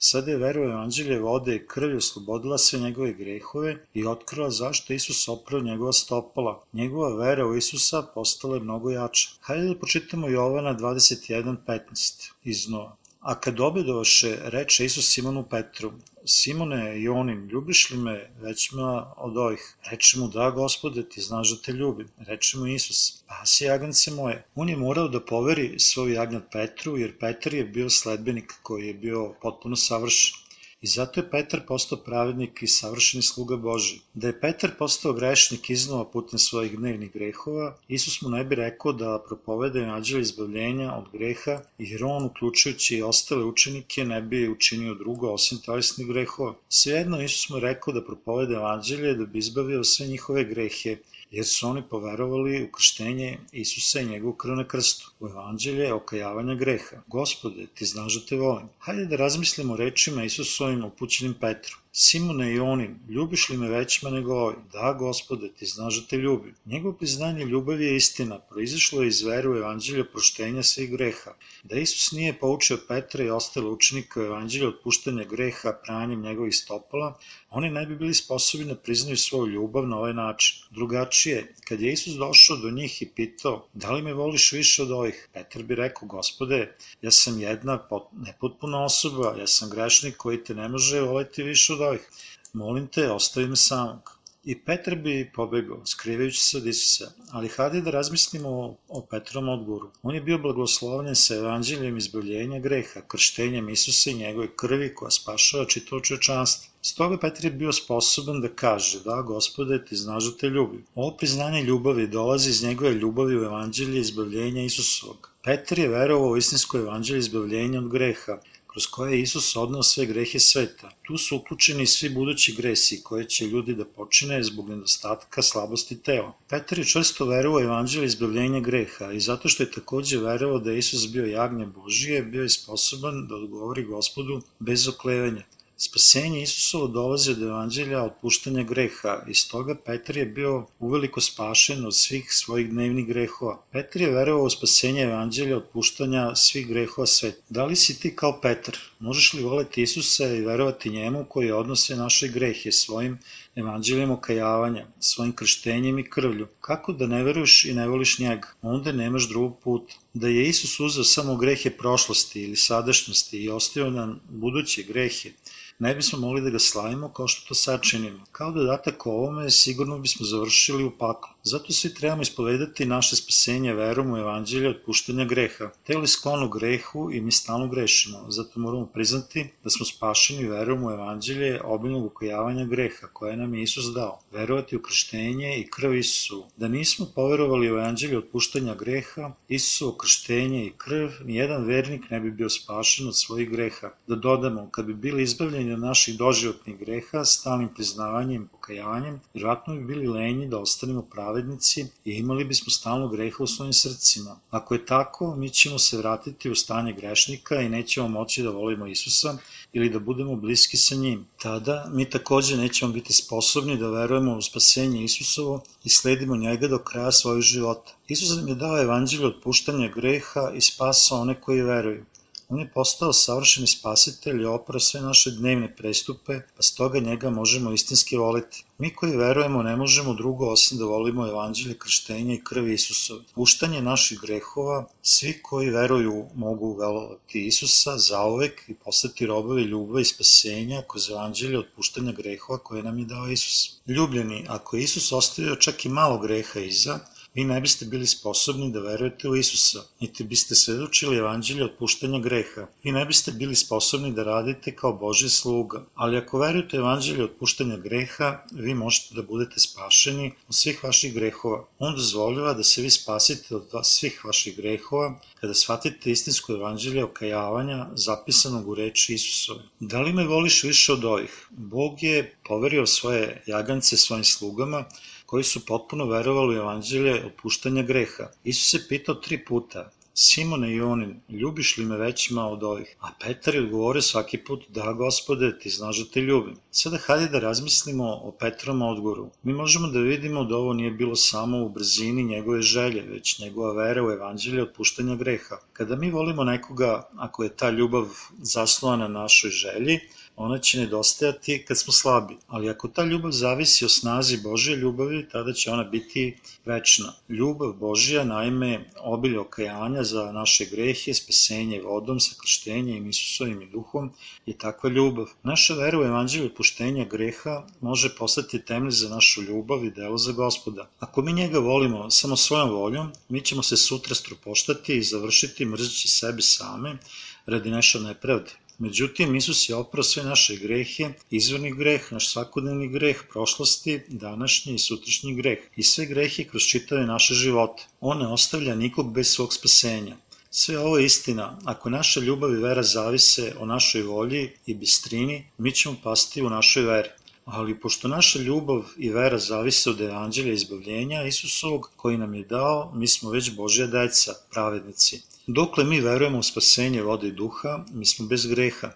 Sada je vera u evanđelje vode i krvi oslobodila sve njegove grehove i otkrila zašto Isus oprao njegova stopala. Njegova vera u Isusa postala je mnogo jača. Hajde da počitamo Jovana 21.15 iz Nova. A kad obedovaše, reče Isus Simonu Petru, Simone i onim, ljubiš li me većma od ovih? Reče mu, da, gospode, ti znaš da te ljubim. Reče mu Isus, spasi jagance moje. On je morao da poveri svoj jagnjat Petru, jer Petar je bio sledbenik koji je bio potpuno savršen. I zato je Petar postao pravednik i savršeni sluga Boži. Da je Petar postao grešnik iznova putem svojih dnevnih grehova, Isus mu ne bi rekao da propovede evanđelje izbavljenja od greha, jer on, uključujući i ostale učenike, ne bi učinio drugo osim telesnih grehova. Svejedno Isus mu rekao da propovede evanđelje da bi izbavio sve njihove grehe, jer su oni poverovali u krštenje Isusa i njegovu krv na krstu, u evanđelje okajavanja greha. Gospode, ti znaš da te volim. Hajde da razmislimo rečima Isusovim upućenim Petru. Simone i onim, ljubiš li me većima nego ovaj? Da, gospode, ti znaš da te ljubim. Njegovo priznanje ljubavi je istina, proizašlo je iz veru u evanđelja proštenja svih greha. Da Isus nije poučio Petra i ostale učenike u evanđelju otpuštanja greha pranjem njegovih stopala, oni ne bi bili sposobni da priznaju svoju ljubav na ovaj način. Drugačije, kad je Isus došao do njih i pitao, da li me voliš više od ovih? Petar bi rekao, gospode, ja sam jedna nepotpuna osoba, ja sam grešnik koji te ne može voleti više od ovih. Molim te, ostavi me samog. I Petar bi pobegao, skrivajući se od Isusa, ali hajde da razmislimo o, o Petrovom odgovoru. On je bio blagoslovljen sa evanđeljem izbavljenja greha, krštenjem Isusa i njegove krvi koja spašava čitavo čovečanstvo. Stoga Petar je bio sposoban da kaže, da, gospode, ti znaš da te ljubim. Ovo priznanje ljubavi dolazi iz njegove ljubavi u evanđelje izbavljenja Isusovog. Petar je verovao u istinsko evanđelje izbavljenja od greha, kroz koje je Isus odnao sve grehe sveta. Tu su uključeni svi budući gresi koje će ljudi da počine zbog nedostatka slabosti tela. Petar je često verovao evanđelje izbavljenja greha i zato što je takođe verovao da je Isus bio jagnje Božije, bio je sposoban da odgovori gospodu bez oklevanja. Spasenje Isusovo dolazi od evanđelja otpuštanja greha i stoga Petar je bio uveliko spašen od svih svojih dnevnih grehova. Petar je verovao u spasenje evanđelja otpuštanja svih grehova sveta. Da li si ti kao Petar? Možeš li voleti Isusa i verovati njemu koji odnose naše grehe svojim evanđeljem okajavanja, svojim krštenjem i krvlju? Kako da ne veruješ i ne voliš njega? Onda nemaš drugog puta. Da je Isus uzeo samo grehe prošlosti ili sadašnjosti i ostavio nam buduće grehe, ne bismo mogli da ga slavimo kao što to sad činimo. Kao dodatak ovome, sigurno bismo završili u paklu. Zato svi trebamo ispovedati naše spasenje verom u evanđelje otpuštenja greha. Teli sklonu grehu i mi stalno grešimo, zato moramo priznati da smo spašeni verom u evanđelje obilnog ukojavanja greha koje nam je Isus dao. Verovati u krštenje i krv Isusu. Da nismo poverovali u evanđelje otpuštenja greha, Isusovo krštenje i krv, nijedan vernik ne bi bio spašen od svojih greha. Da dodamo, kad bi bili izbavljeni od naših doživotnih greha, stalnim priznavanjem i pokajanjem, vjerojatno bi bili lenji da ostanemo pravednici i imali bismo stalno greha u svojim srcima. Ako je tako, mi ćemo se vratiti u stanje grešnika i nećemo moći da volimo Isusa ili da budemo bliski sa njim. Tada mi takođe nećemo biti sposobni da verujemo u spasenje Isusovo i sledimo njega do kraja svojeg života. Isus nam je dao evanđelje otpuštanja greha i spasa one koji veruju. On je postao savršeni spasitelj i oprao sve naše dnevne prestupe, pa stoga njega možemo istinski voliti. Mi koji verujemo ne možemo drugo osim da volimo evanđelje krštenja i krvi Isusove. Puštanje naših grehova, svi koji veruju mogu velovati Isusa zauvek i postati robovi ljubavi i spasenja kroz evanđelje otpuštanja grehova koje nam je dao Isus. Ljubljeni, ako je Isus ostavio čak i malo greha iza, vi ne biste bili sposobni da verujete u Isusa, niti biste svedočili evanđelje otpuštanja greha. Vi ne biste bili sposobni da radite kao Boži sluga. Ali ako verujete evanđelje otpuštanja greha, vi možete da budete spašeni od svih vaših grehova. On dozvoljava da se vi spasite od svih vaših grehova kada shvatite istinsko evanđelje okajavanja zapisanog u reči Isusove. Da li me voliš više od ovih? Bog je poverio svoje jagance svojim slugama koji su potpuno verovali u evanđelje opuštanja greha. Isus se pitao tri puta, Simone i Onin, ljubiš li me većima od ovih? A Petar je odgovorio svaki put, da gospode, ti znaš da te ljubim. Sada hajde da razmislimo o Petrovom odgovoru. Mi možemo da vidimo da ovo nije bilo samo u brzini njegove želje, već njegova vera u evanđelje otpuštanja greha. Kada mi volimo nekoga, ako je ta ljubav zasnovana na našoj želji, ona će nedostajati kad smo slabi. Ali ako ta ljubav zavisi o snazi Božje ljubavi, tada će ona biti večna. Ljubav Božja, naime, obilje okajanja za naše grehe, spasenje vodom, sakrštenjem, Isusovim i duhom, je takva ljubav. Naša vera u evanđelju otpuštenja greha može postati temelj za našu ljubav i delo za gospoda. Ako mi njega volimo samo svojom voljom, mi ćemo se sutra strupoštati i završiti mrzeći sebi same radi naša nepravde. Međutim, Isus je oprao sve naše grehe, izvorni greh, naš svakodnevni greh prošlosti, današnji i sutrašnji greh i sve grehe kroz čitave naše živote. On ne ostavlja nikog bez svog spasenja. Sve ovo je istina. Ako naša ljubav i vera zavise o našoj volji i bistrini, mi ćemo pasti u našoj veri. Ali pošto naša ljubav i vera zavise od evanđelja izbavljenja Isusovog koji nam je dao, mi smo već Božja deca, pravednici. Dokle mi verujemo u spasenje vode i duha, mi smo bez greha.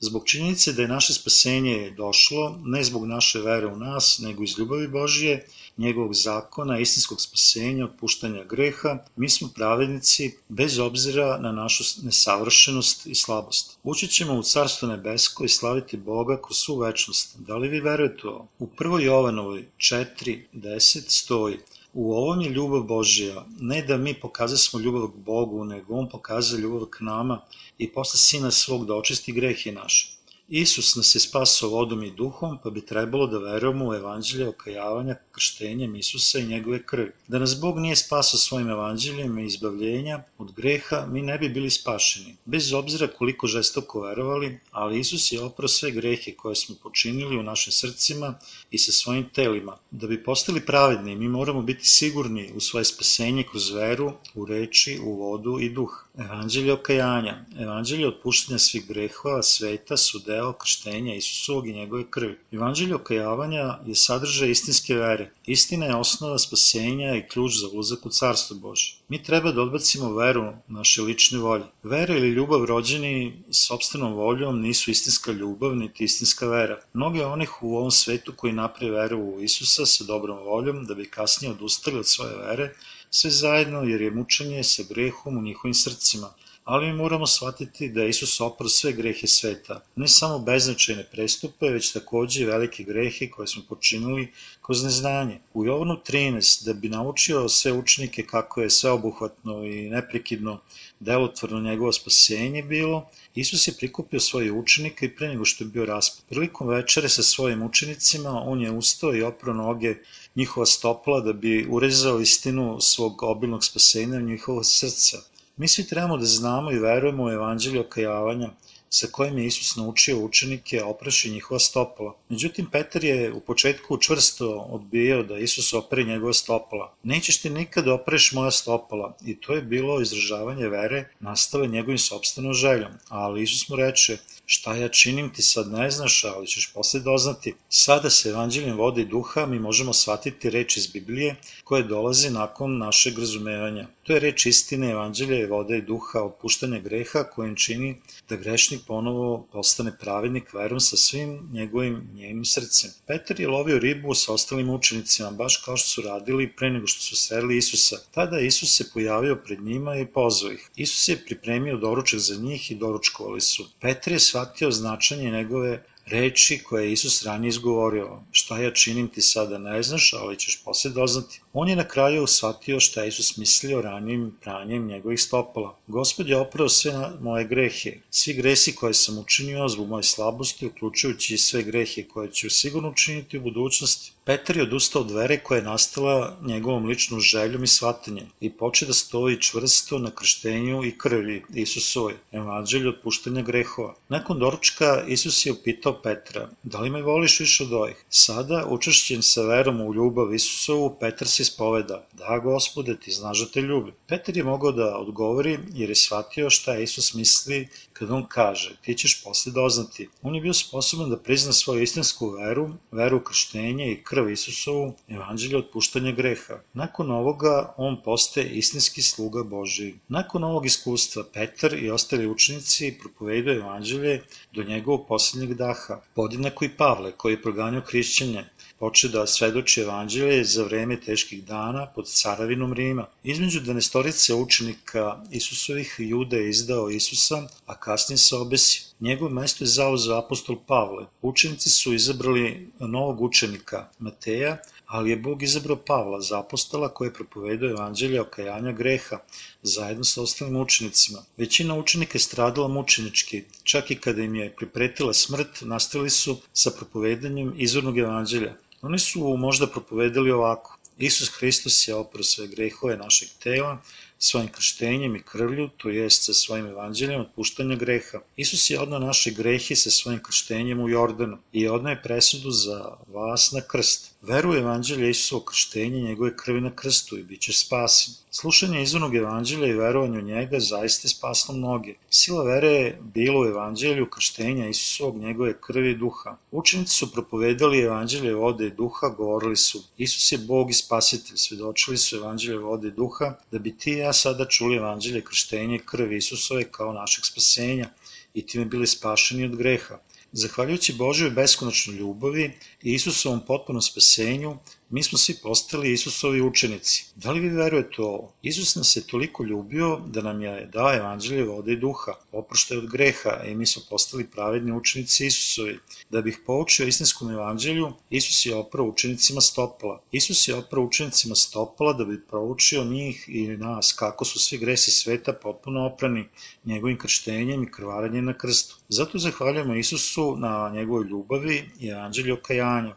Zbog činjenice da je naše spasenje došlo, ne zbog naše vere u nas, nego iz ljubavi Božije, njegovog zakona, istinskog spasenja, otpuštanja greha, mi smo pravednici bez obzira na našu nesavršenost i slabost. Ući ćemo u Carstvo nebesko i slaviti Boga kroz svu večnost. Da li vi verujete ovo? U 1. Jovanovoj 4.10 stoji U ovom je ljubav Božija, ne da mi pokazasmo ljubav k Bogu, nego On pokaza ljubav k nama i posle Sina svog da očisti grehe naše. Isus nas je spasao vodom i duhom, pa bi trebalo da verujemo u evanđelje okajavanja krštenjem Isusa i njegove krvi. Da nas Bog nije spasao svojim evanđeljem i izbavljenja od greha, mi ne bi bili spašeni. Bez obzira koliko žestoko verovali, ali Isus je oprao sve grehe koje smo počinili u našim srcima i sa svojim telima. Da bi postali pravedni, mi moramo biti sigurni u svoje spasenje kroz veru, u reči, u vodu i duh. Evanđelje okajanja, evanđelje otpuštenja svih grehova sveta su deo krštenja Isusovog i njegove krvi. Evanđelje okajavanja je sadržaj istinske vere. Istina je osnova spasenja i ključ za ulazak u Carstvo Bože. Mi treba da odbacimo veru naše lične volje. Vera ili ljubav rođeni sobstvenom voljom nisu istinska ljubav niti istinska vera. Mnogi onih u ovom svetu koji napre veru u Isusa sa dobrom voljom da bi kasnije odustali od svoje vere, sve zajedno jer je mučenje sa grehom u njihovim srcima. Ali mi moramo shvatiti da je Isus oprao sve grehe sveta, ne samo beznačajne prestupe, već takođe i velike grehe koje smo počinili kroz neznanje. U Jovanu 13, da bi naučio sve učenike kako je sveobuhvatno i neprekidno delotvorno njegovo spasenje bilo, Isus je prikupio svoje učenike i pre nego što je bio raspad. Prilikom večere sa svojim učenicima on je ustao i oprao noge njihova stopala da bi urezao istinu svog obilnog spasenja u njihovo srca. Mi svi trebamo da znamo i verujemo u evanđelju okajavanja, sa kojim je Isus naučio učenike opreši njihova stopala. Međutim, Petar je u početku čvrsto odbijao da Isus opere njegova stopala. Nećeš ti nikad da opreš moja stopala. I to je bilo izražavanje vere nastave njegovim sobstvenom željom. Ali Isus mu reče, šta ja činim ti sad ne znaš, ali ćeš posle doznati. Sada se evanđeljem vode i duha mi možemo shvatiti reč iz Biblije koje dolazi nakon našeg razumevanja. To je reč istine, evanđelja, vode i duha, opuštanja greha kojim čini da grešnik ponovo postane pravednik verom sa svim njegovim njenim srcem. Petar je lovio ribu sa ostalim učenicima, baš kao što su radili pre nego što su sreli Isusa. Tada Isus se pojavio pred njima i pozvao ih. Isus je pripremio doručak za njih i doručkovali su. Petar je shvatio značanje njegove reči koje je Isus ranije izgovorio. Šta ja činim ti sada ne znaš, ali ćeš posle doznati. On je na kraju shvatio šta je Isus mislio ranijim pranjem njegovih stopala. Gospod je oprao sve moje grehe. Svi gresi koje sam učinio zbog moje slabosti, uključujući i sve grehe koje ću sigurno učiniti u budućnosti. Petar je odustao od vere koja je nastala njegovom ličnom željom i shvatanjem i poče da stoji čvrsto na krštenju i krvi Isusovoj, evanđelju otpuštanja grehova. Nakon doručka Isus je upitao Petra, da li me voliš više od ovih? Sada, učešćen sa verom u ljubav Isusovu, Petar se ispoveda, da gospode, ti znaš da te ljubi. Petar je mogao da odgovori jer je shvatio šta Isus misli kad on kaže, ti ćeš posle doznati. On je bio sposoban da prizna svoju istinsku veru, veru u krštenje i krv Isusovu, evanđelje otpuštanja greha. Nakon ovoga on postaje istinski sluga Božiji. Nakon ovog iskustva Petar i ostali učenici propovedaju evanđelje do njegovog poslednjeg daha, podjednako i Pavle koji je proganjao hrišćanje, poče da svedoči evanđelje za vreme teških dana pod caravinom Rima. Između danestorice učenika Isusovih Juda je izdao Isusa, a kasnije se obesio. Njegovo mesto je zauzeo apostol Pavle. Učenici su izabrali novog učenika, Mateja, ali je Bog izabrao Pavla za apostola koji je propovedao evanđelje okajanja greha, zajedno sa ostalim učenicima. Većina učenika je stradala mučenički, čak i kada im je pripretila smrt, nastavili su sa propovedanjem izvornog evanđelja. Oni su možda propovedali ovako. Isus Hristos je oprao sve grehove našeg tela, svojim krštenjem i krvlju, to jest sa svojim evanđeljem otpuštanja greha. Isus je odnao naše grehe sa svojim krštenjem u Jordanu i odnao je presudu za vas na krst. Veru u evanđelje Isusovo krštenje njegove krvi na krstu i bit će spasen. Slušanje izvornog evanđelja i verovanje u njega zaista je spasno mnoge. Sila vere je bila u evanđelju krštenja Isusovog njegove krvi i duha. Učenici su propovedali evanđelje vode i duha, govorili su Isus je Bog i spasitelj, svedočili su evanđelje vode i duha, da bi ti i ja sada čuli evanđelje krštenja i krvi Isusove kao našeg spasenja i time bili spašeni od greha. Zahvaljujući Božoj beskonačnoj ljubavi i Isusovom potpunom spasenju, mi smo svi postali Isusovi učenici. Da li vi verujete ovo? Isus nas je toliko ljubio da nam je dao evanđelje vode i duha, oproštaj od greha i mi smo postali pravedni učenici Isusovi. Da bih poučio istinskom evanđelju, Isus je oprao učenicima stopala. Isus je oprao učenicima stopala da bi proučio njih i nas kako su svi gresi sveta potpuno oprani njegovim krštenjem i krvarenjem na krstu. Zato zahvaljujemo Isusu na njegovoj ljubavi i evanđelju okajanja.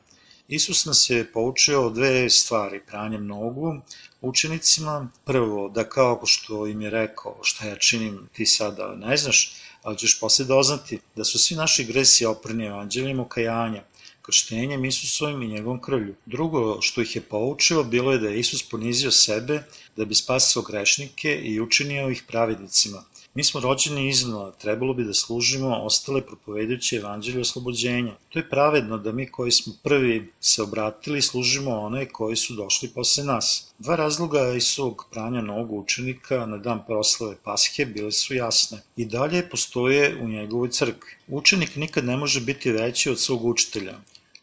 Isus nas je poučio dve stvari, pranjem nogu učenicima. Prvo, da kao što im je rekao šta ja činim ti sada ne znaš, ali ćeš posle doznati da su svi naši gresi oprani evanđeljem okajanja, krštenjem Isusovim i njegovom krvlju. Drugo što ih je poučio bilo je da je Isus ponizio sebe da bi spasao grešnike i učinio ih pravednicima. Mi smo rođeni iznova, trebalo bi da služimo ostale propovedajuće evanđelje oslobođenja. To je pravedno da mi koji smo prvi se obratili služimo one koji su došli posle nas. Dva razloga Isovog pranja nogu učenika na dan proslave Paske bile su jasne. I dalje postoje u njegovoj crkvi. Učenik nikad ne može biti veći od svog učitelja.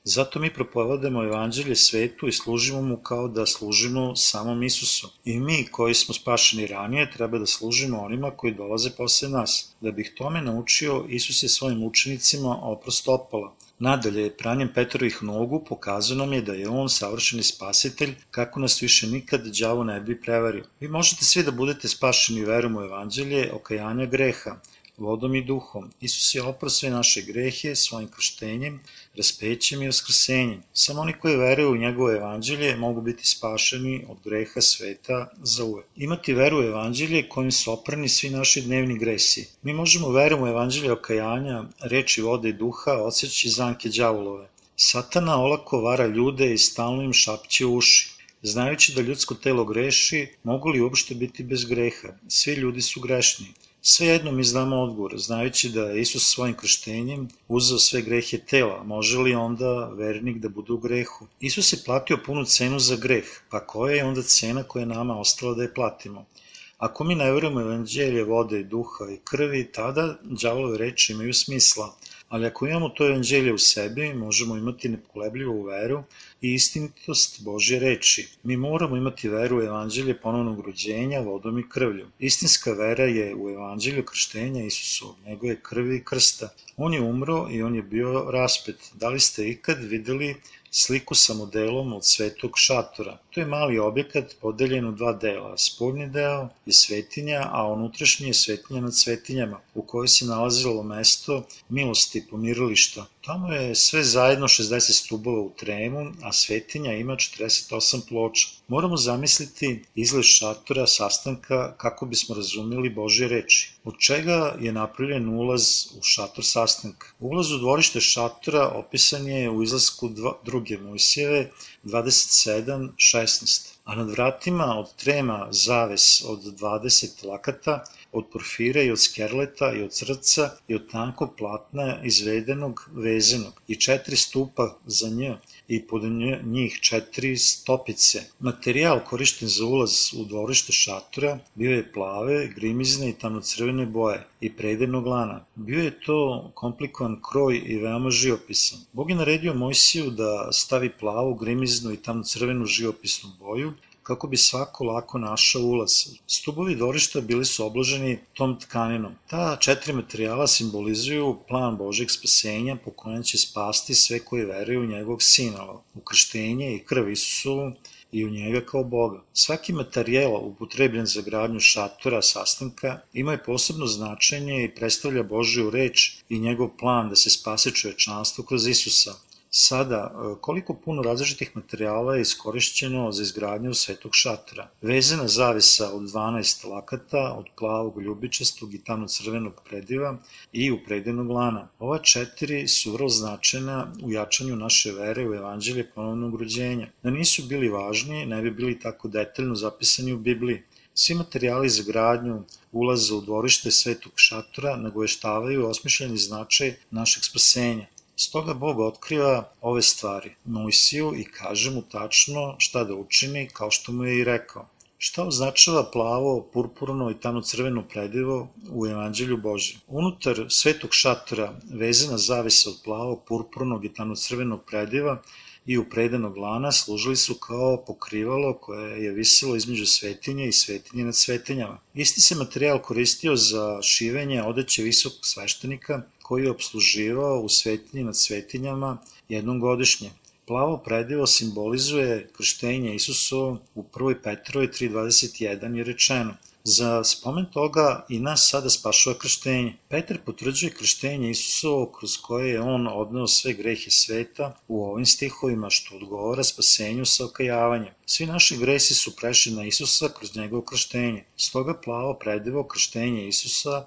Zato mi propovedamo evanđelje svetu i služimo mu kao da služimo samom Isusu. I mi koji smo spašeni ranije treba da služimo onima koji dolaze posle nas. Da bih tome naučio, Isus je svojim učenicima oprost opala. Nadalje, pranjem Petrovih nogu pokazao nam je da je on savršeni spasitelj, kako nas više nikad đavo ne bi prevario. Vi možete svi da budete spašeni verom u evanđelje okajanja greha, vodom i duhom. Isus je oprao sve naše grehe svojim krštenjem, raspećem i oskrsenjem. Samo oni koji veruju u njegovo evanđelje mogu biti spašeni od greha sveta za uvek. Imati veru u evanđelje kojim su oprani svi naši dnevni gresi. Mi možemo veru u evanđelje okajanja, reči vode i duha, osjeći zanke đavolove. Satana olako vara ljude i stalno im šapće uši. Znajući da ljudsko telo greši, mogu li uopšte biti bez greha? Svi ljudi su grešni. Svejedno mi znamo odgovor, znajući da je Isus svojim krštenjem uzeo sve grehe tela, može li onda vernik da bude u grehu? Isus je platio punu cenu za greh, pa koja je onda cena koja je nama ostala da je platimo? Ako mi ne verujemo evanđelje vode i duha i krvi, tada đavolove reči imaju smisla, ali ako imamo to evanđelje u sebi, možemo imati nepokolebljivu veru i istinitost Božje reči. Mi moramo imati veru u evanđelje ponovnog rođenja vodom i krvlju. Istinska vera je u evanđelju krštenja Isusu, njegove krvi i krsta. On je umro i on je bio raspet. Da li ste ikad videli sliku sa modelom od svetog šatora. To je mali objekat podeljen u dva dela. Spoljni deo je svetinja, a unutrašnji je svetinja nad svetinjama, u kojoj se nalazilo mesto milosti pomirilišta. Tamo je sve zajedno 60 stubova u tremu, a svetinja ima 48 ploča. Moramo zamisliti izgled šatora sastanka kako bismo razumeli Božje reči. Od čega je napravljen ulaz u šator sastanka? Ulaz u dvorište šatora opisan je u izlasku dva, druge Mojsijeve 27.16 a nad vratima od trema zaves od 20 lakata, od porfira i od skerleta i od srca i od tankog platna izvedenog vezenog i četiri stupa za nj i pod njih četiri stopice. Materijal korišten za ulaz u dvorište šatora bio je plave, grimizne i tamnocrvene boje i predenog lana. Bio je to komplikovan kroj i veoma živopisan. Bog je naredio Mojsiju da stavi plavu, grimiznu i tamnocrvenu živopisnu boju kako bi svako lako našao ulaz. Stubovi dvorišta bili su obloženi tom tkaninom. Ta četiri materijala simbolizuju plan Božeg spasenja po kojem će spasti sve koji veruju u njegovog sina, u krštenje i krv Isusovu i u njega kao Boga. Svaki materijal upotrebljen za gradnju šatora sastanka ima je posebno značenje i predstavlja Božiju reč i njegov plan da se spase čovečanstvo kroz Isusa. Sada, e, koliko puno različitih materijala je iskorišćeno za izgradnju svetog šatora. Vezana zavisa od 12 lakata, od plavog ljubičastog i tamno-crvenog prediva i upredenog lana. Ova četiri su vrlo značajna u jačanju naše vere u evanđelje ponovnog rođenja. Da nisu bili važni, ne bi bili tako detaljno zapisani u Bibliji. Svi materijali za gradnju ulaza u dvorište svetog šatora nagoveštavaju osmišljeni značaj našeg spasenja. Stoga Bog otkriva ove stvari Mojsiju i kaže mu tačno šta da učini kao što mu je i rekao. Šta označava plavo, purpurno i tamno-crveno predivo u Evanđelju Božjem? Unutar svetog šatora vezana zavisa od plavo, purpurnog i tamno-crvenog prediva i upredenog lana služili su kao pokrivalo koje je visilo između svetinje i svetinje nad svetinjama. Isti se materijal koristio za šivenje odeće visokog sveštenika koji je obsluživao u svetinji nad svetinjama jednom godišnje. Plavo predivo simbolizuje krštenje Isusovo u 1. Petrovoj 3.21 je rečeno – Za spomen toga i nas sada spašava krštenje. Petar potvrđuje krštenje Isusovo kroz koje je on odneo sve grehe sveta u ovim stihovima što odgovara spasenju sa okajavanjem. Svi naši gresi su prešli na Isusa kroz njegovo krštenje. Stoga plavo predivo krštenje Isusa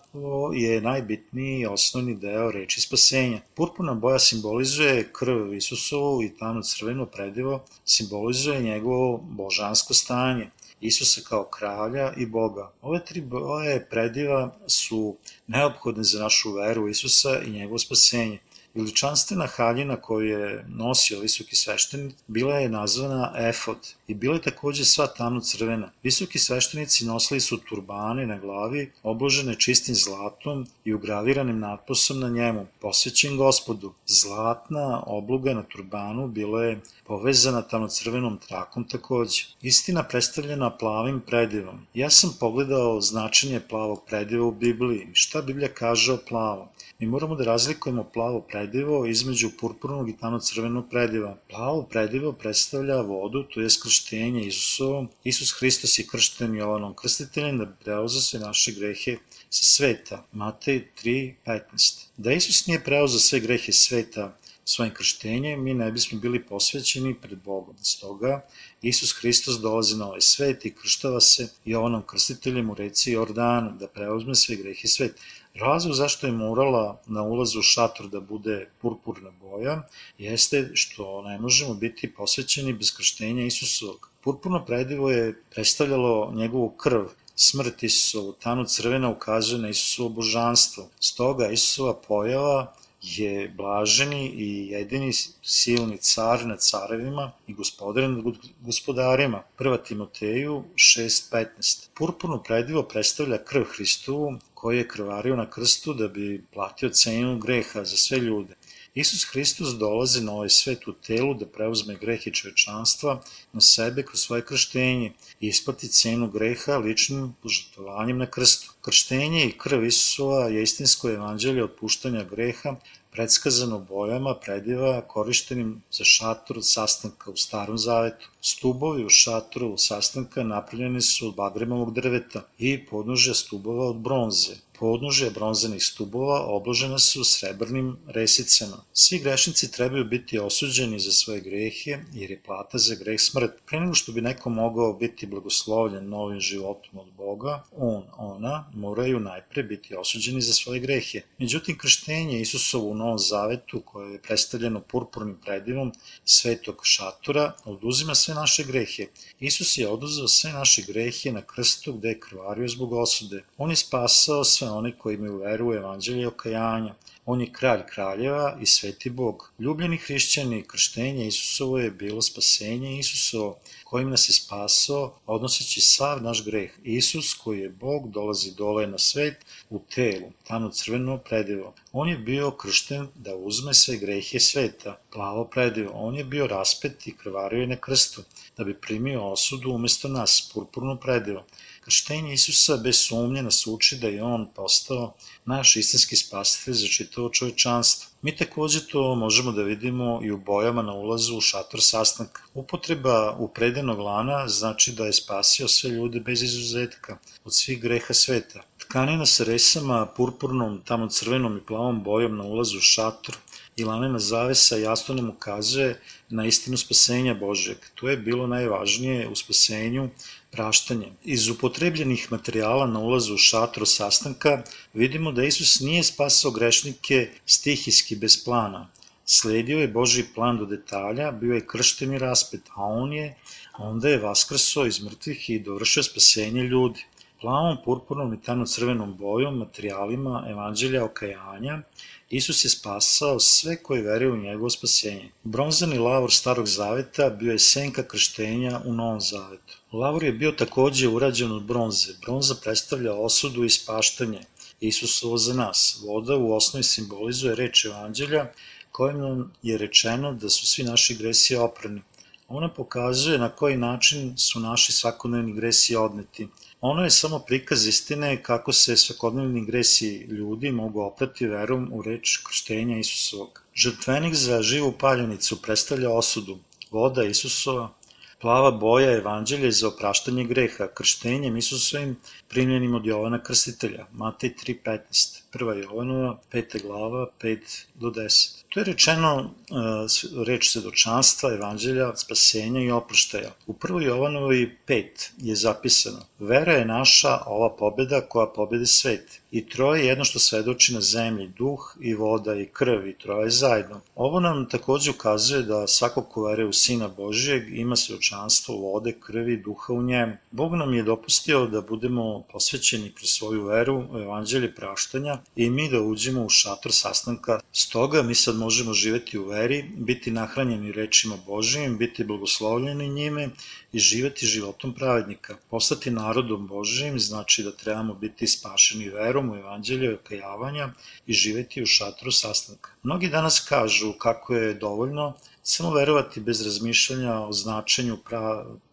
je najbitniji i osnovni deo reči spasenja. Purpurna boja simbolizuje krv Isusovu i tamno crveno predivo simbolizuje njegovo božansko stanje. Isusa kao kralja i Boga. Ove tri boje prediva su neophodne za našu veru u Isusa i njegovo spasenje. Veličanstvena haljina koju je nosio visoki sveštenik bila je nazvana efod i bila je takođe sva tamno crvena. Visoki sveštenici nosili su turbane na glavi, obložene čistim zlatom i ugraviranim natposom na njemu, posvećen gospodu. Zlatna obluga na turbanu bila je povezana tamno-crvenom trakom takođe. Istina predstavljena plavim predivom. Ja sam pogledao značenje plavog prediva u Bibliji. Šta Biblija kaže o plavom? Mi moramo da razlikujemo plavo predivo između purpurnog i tamno-crvenog prediva. Plavo predivo predstavlja vodu, to je krštenje Isusovom. Isus Hristos je kršten Jovanom krstiteljem da preoza sve naše grehe sa sveta. Matej 3.15 Da Isus nije preozao sve grehe sveta, svojim krštenjem mi ne bismo bili posvećeni pred Bogom. Stoga, Isus Hristos dolazi na ovaj svet i krštava se Jovanom krstiteljem u reci Jordanu da preuzme sve grehe sveta. Razlog zašto je morala na ulazu u šator da bude purpurna boja jeste što ne možemo biti posvećeni bez krštenja Isusovog. Purpurno predivo je predstavljalo njegovu krv, smrt Isusovu, tanu crvena ukazuje na Isusovo božanstvo. Stoga Isusova pojava je blaženi i jedini silni car nad carevima i gospodar nad gospodarima. 1. Timoteju 6.15 Purpurno predivo predstavlja krv Hristovu koji je krvario na krstu da bi platio cenu greha za sve ljude. Isus Hristos dolazi na ovaj svet u telu da preuzme grehe čovečanstva na sebe kroz svoje krštenje i isplati cenu greha ličnim požrtovanjem na krstu. Krštenje i krv Isusova je istinsko evanđelje otpuštanja greha predskazano bojama prediva korištenim za šator od sastanka u starom zavetu. Stubovi u šatoru sastanka napravljeni su od bagremovog drveta i podnožja stubova od bronze. Podnožja bronzenih stubova obložena su srebrnim resicama. Svi grešnici trebaju biti osuđeni za svoje grehe, jer je plata za greh smrt. Pre nego što bi neko mogao biti blagoslovljen novim životom od Boga, on, ona, moraju najpre biti osuđeni za svoje grehe. Međutim, krštenje Isusovo u Novom Zavetu, koje je predstavljeno purpurnim predivom svetog šatora, oduzima sve naše grehe. Isus je oduzeo sve naše grehe na krstu gde je krvario zbog osude. On je spasao sve one koji imaju veru u evanđelje okajanja. On je kralj kraljeva i sveti bog. Ljubljeni hrišćani, krštenje Isusovo je bilo spasenje Isusovo, kojim nas je spasao, odnoseći sav naš greh. Isus, koji je Bog, dolazi dole na svet u telu, tamo crveno predivo. On je bio kršten da uzme sve grehe sveta, plavo predivo. On je bio raspet i krvario je na krstu, da bi primio osudu umesto nas, purpurno predivo. Krštenje Isusa bez sumnje nas uči da je On postao naš istinski spasitelj za čitavo čovečanstvo. Mi takođe to možemo da vidimo i u bojama na ulazu u šator sastanka. Upotreba upredenog lana znači da je spasio sve ljude bez izuzetka od svih greha sveta. Tkanina sa resama, purpurnom, tamo crvenom i plavom bojom na ulazu u šator i lanena zavesa jasno nam ukazuje na istinu spasenja Božeg. To je bilo najvažnije u spasenju praštanje. Iz upotrebljenih materijala na ulazu u šatro sastanka vidimo da Isus nije spasao grešnike stihijski bez plana. Sledio je Boži plan do detalja, bio je kršten i raspet, a on je, onda je vaskrso iz mrtvih i dovršio spasenje ljudi plavom, purpurnom i tamno-crvenom bojom, materijalima evanđelja okajanja, Isus je spasao sve koji veruju u njegovo spasenje. Bronzani lavor starog zaveta bio je senka krštenja u novom zavetu. Lavor je bio takođe urađen od bronze. Bronza predstavlja osudu i spaštanje. Isusovo za nas. Voda u osnovi simbolizuje reč evanđelja kojim nam je rečeno da su svi naši gresi oprani. Ona pokazuje na koji način su naši svakodnevni gresi odneti. Ono je samo prikaz istine kako se svakodnevni gresi ljudi mogu oprati verom u reč krštenja Isusovog. Žrtvenik za živu paljenicu predstavlja osudu. Voda Isusova Plava boja evanđelje za opraštanje greha, krštenjem Isusovim primljenim od Jovana Krstitelja, Matej 3.15, 1. Jovanova, 5. glava, 5 do 10. To je rečeno uh, reč svedočanstva, evanđelja, spasenja i oproštaja. U 1. Jovanovi 5 je zapisano Vera je naša ova pobeda koja pobede svet i troje jedno što svedoči na zemlji, duh i voda i krv i troje zajedno. Ovo nam takođe ukazuje da svako ko veruje u Sina Božijeg ima svedočanstvo vode, krvi i duha u njemu. Bog nam je dopustio da budemo posvećeni kroz svoju veru u evanđelje praštanja i mi da uđemo u šator sastanka. Stoga mi sad možemo živeti u veri, biti nahranjeni rečima Božijim, biti blagoslovljeni njime i živeti životom pravednika. Postati narodom Božijim znači da trebamo biti spašeni verom u evanđelje okajavanja i živeti u šatru sastanka. Mnogi danas kažu kako je dovoljno samo verovati bez razmišljanja o značenju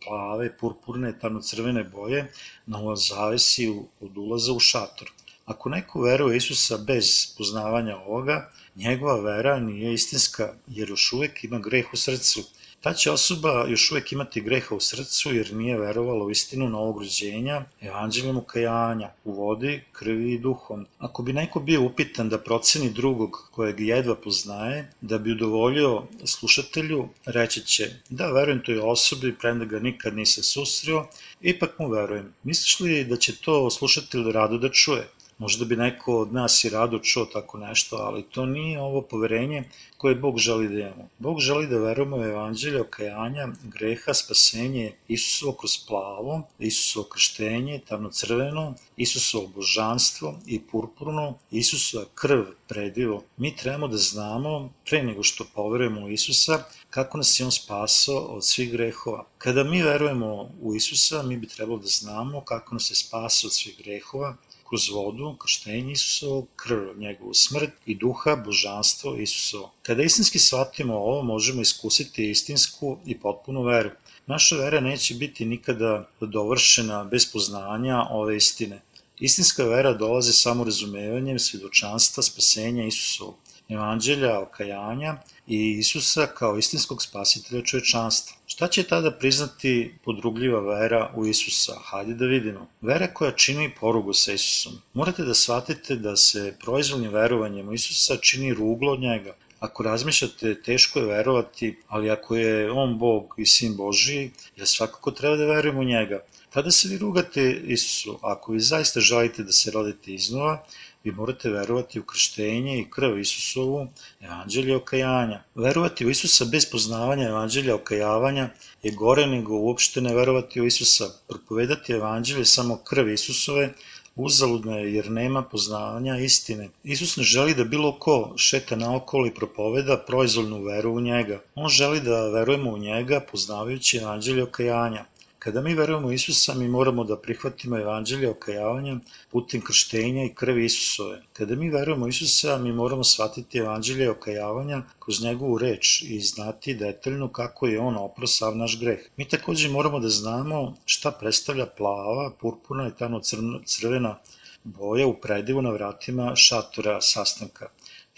plave, purpurne, tamno-crvene boje, na zavisi od ulaza u šator. Ako neko veruje Isusa bez poznavanja ovoga, njegova vera nije istinska, jer još uvek ima greh u srcu ta će osoba još uvek imati greha u srcu jer nije verovala u istinu novog rođenja, evanđeljem ukajanja, u vodi, krvi i duhom. Ako bi neko bio upitan da proceni drugog kojeg jedva poznaje, da bi udovoljio slušatelju, reći će da verujem toj osobi premda ga nikad nisam susreo, ipak mu verujem. Misliš li da će to slušatelj rado da čuje? Možda bi neko od nas i rado čuo tako nešto, ali to nije ovo poverenje koje Bog želi da imamo. Bog želi da verujemo u evanđelje okajanja, greha, spasenje, Isusovo kroz plavo, Isusovo krštenje, tamno-crveno, Isusovo božanstvo i purpurno, Isusova krv predivo. Mi trebamo da znamo, pre nego što poverujemo u Isusa, kako nas je On spasao od svih grehova. Kada mi verujemo u Isusa, mi bi trebalo da znamo kako nas je spasao od svih grehova, kroz vodu, krštenje Isusovo, krv, njegovu smrt i duha, božanstvo Isusovo. Kada istinski shvatimo ovo, možemo iskusiti istinsku i potpunu veru. Naša vera neće biti nikada dovršena bez poznanja ove istine. Istinska vera dolazi samo razumevanjem svedočanstva spasenja Isusovog evanđelja, okajanja i Isusa kao istinskog spasitelja čovečanstva. Šta će tada priznati podrugljiva vera u Isusa? Hajde da vidimo. Vera koja čini porugu sa Isusom. Morate da shvatite da se proizvoljnim verovanjem u Isusa čini ruglo od njega. Ako razmišljate, teško je verovati, ali ako je On Bog i Sin Božiji, ja svakako treba da verujem u njega. Tada se vi rugate Isusu. Ako vi zaista želite da se rodite iznova, vi morate verovati u krštenje i krv Isusovu, evanđelje okajanja. Verovati u Isusa bez poznavanja evanđelja okajavanja je gore nego uopšte ne verovati u Isusa. Propovedati evanđelje samo krv Isusove uzaludno je jer nema poznavanja istine. Isus ne želi da bilo ko šeta naokolo i propoveda proizvoljnu veru u njega. On želi da verujemo u njega poznavajući evanđelje okajanja. Kada mi verujemo Isusa, mi moramo da prihvatimo evanđelje okajavanja putem krštenja i krvi Isusove. Kada mi verujemo Isusa, mi moramo shvatiti evanđelje okajavanja kroz njegovu reč i znati detaljno kako je on opro sav naš greh. Mi takođe moramo da znamo šta predstavlja plava, purpurna i tamo crvena boja u predivu na vratima šatora sastanka.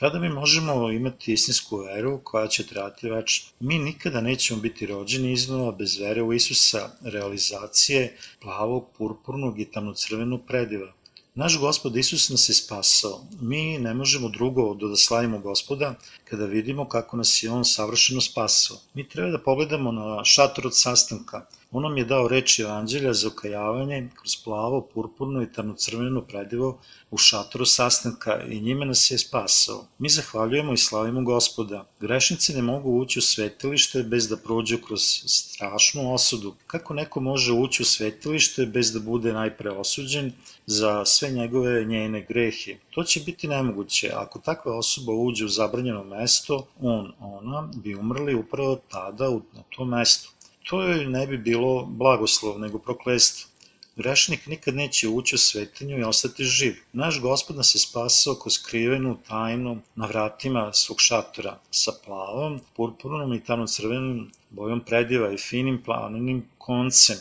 Tada mi možemo imati istinsku veru koja će trajati večno. Mi nikada nećemo biti rođeni iznova bez vere u Isusa, realizacije plavog, purpurnog i tamno-crvenog prediva. Naš gospod Isus nas je spasao. Mi ne možemo drugo do da slavimo gospoda kada vidimo kako nas je on savršeno spasao. Mi treba da pogledamo na šator od sastanka, On nam je dao reči evanđelja za okajavanje kroz plavo, purpurno i tamno-crveno predivo u šatoru sastanka i njime nas je spasao. Mi zahvaljujemo i slavimo gospoda. Grešnici ne mogu ući u svetilište bez da prođu kroz strašnu osudu. Kako neko može ući u svetilište bez da bude najpre osuđen za sve njegove njene grehe? To će biti nemoguće. Ako takva osoba uđe u zabranjeno mesto, on, ona bi umrli upravo tada na tom mestu to joj ne bi bilo blagoslov, nego proklestvo. Grešnik nikad neće ući u svetinju i ostati živ. Naš gospod nas je spasao kroz skrivenu tajnu na vratima svog šatora sa plavom, purpurnom i tamno-crvenom bojom prediva i finim planinim koncem.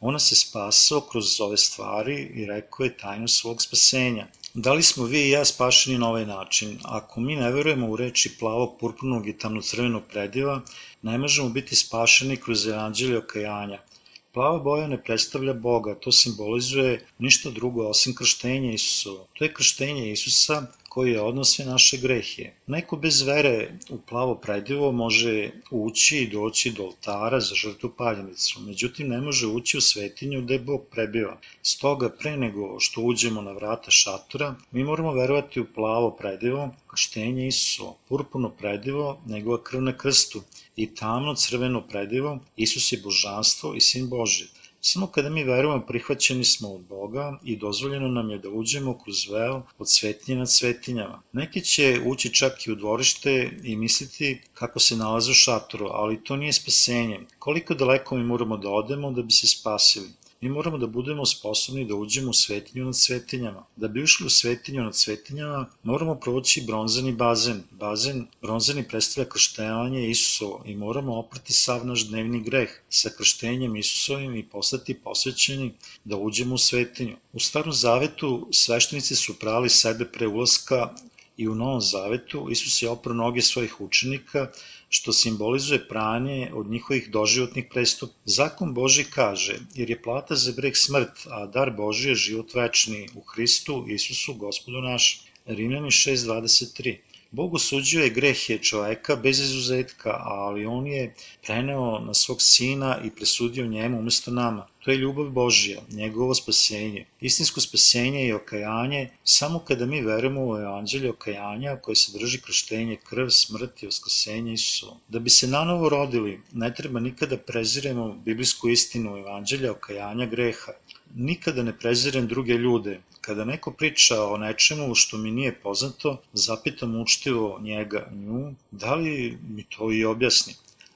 Ona se spasao kroz ove stvari i rekao je tajnu svog spasenja. Da li smo vi i ja spašeni na ovaj način? Ako mi ne verujemo u reči plavog, purpurnog i tamno-crvenog prediva, ne možemo biti spašeni kroz evanđelje okajanja. Plava boja ne predstavlja Boga, to simbolizuje ništa drugo osim krštenja Isusova. To je krštenje Isusa, koji je odnos sve naše grehe. Neko bez vere u plavo predivo može ući i doći do oltara za žrtvu paljenicu, međutim ne može ući u svetinju gde Bog prebiva. Stoga pre nego što uđemo na vrata šatora, mi moramo verovati u plavo predivo, krštenje Isusovo, purpuno predivo, njegova krv na krstu i tamno crveno predivo, Isus je božanstvo i sin Boži. Samo kada mi verujemo prihvaćeni smo od Boga i dozvoljeno nam je da uđemo kroz veo od svetinje nad svetinjama. Neki će ući čak i u dvorište i misliti kako se nalaze u šatoru, ali to nije spasenje. Koliko daleko mi moramo da odemo da bi se spasili? Mi moramo da budemo sposobni da uđemo u svetinju nad svetinjama. Da bi ušli u svetinju nad svetinjama, moramo proći bronzani bazen. Bazen bronzani predstavlja krštevanje Isusovo i moramo oprati sav naš dnevni greh sa krštenjem Isusovim i postati posvećeni da uđemo u svetinju. U starom zavetu sveštenici su prali sebe pre ulaska i u Novom Zavetu Isus je opro noge svojih učenika, što simbolizuje pranje od njihovih doživotnih prestupa. Zakon Boži kaže, jer je plata za breg smrt, a dar Boži je život večni u Hristu, Isusu, gospodu našem. Rimljani 6.23 Bog osuđuje grehe čoveka bez izuzetka, ali on je preneo na svog sina i presudio njemu umesto nama. To je ljubav Božija, njegovo spasenje. Istinsko spasenje i okajanje samo kada mi verujemo u evanđelje okajanja koje sadrži krštenje, krv, smrt i vaskrsenje Isusovo. Da bi se nanovo rodili, ne treba nikada preziremo biblijsku istinu evanđelja okajanja greha. Nikada ne prezirem druge ljude. Kada neko priča o nečemu što mi nije poznato, zapitam učtivo njega, nju, da li mi to i objasni.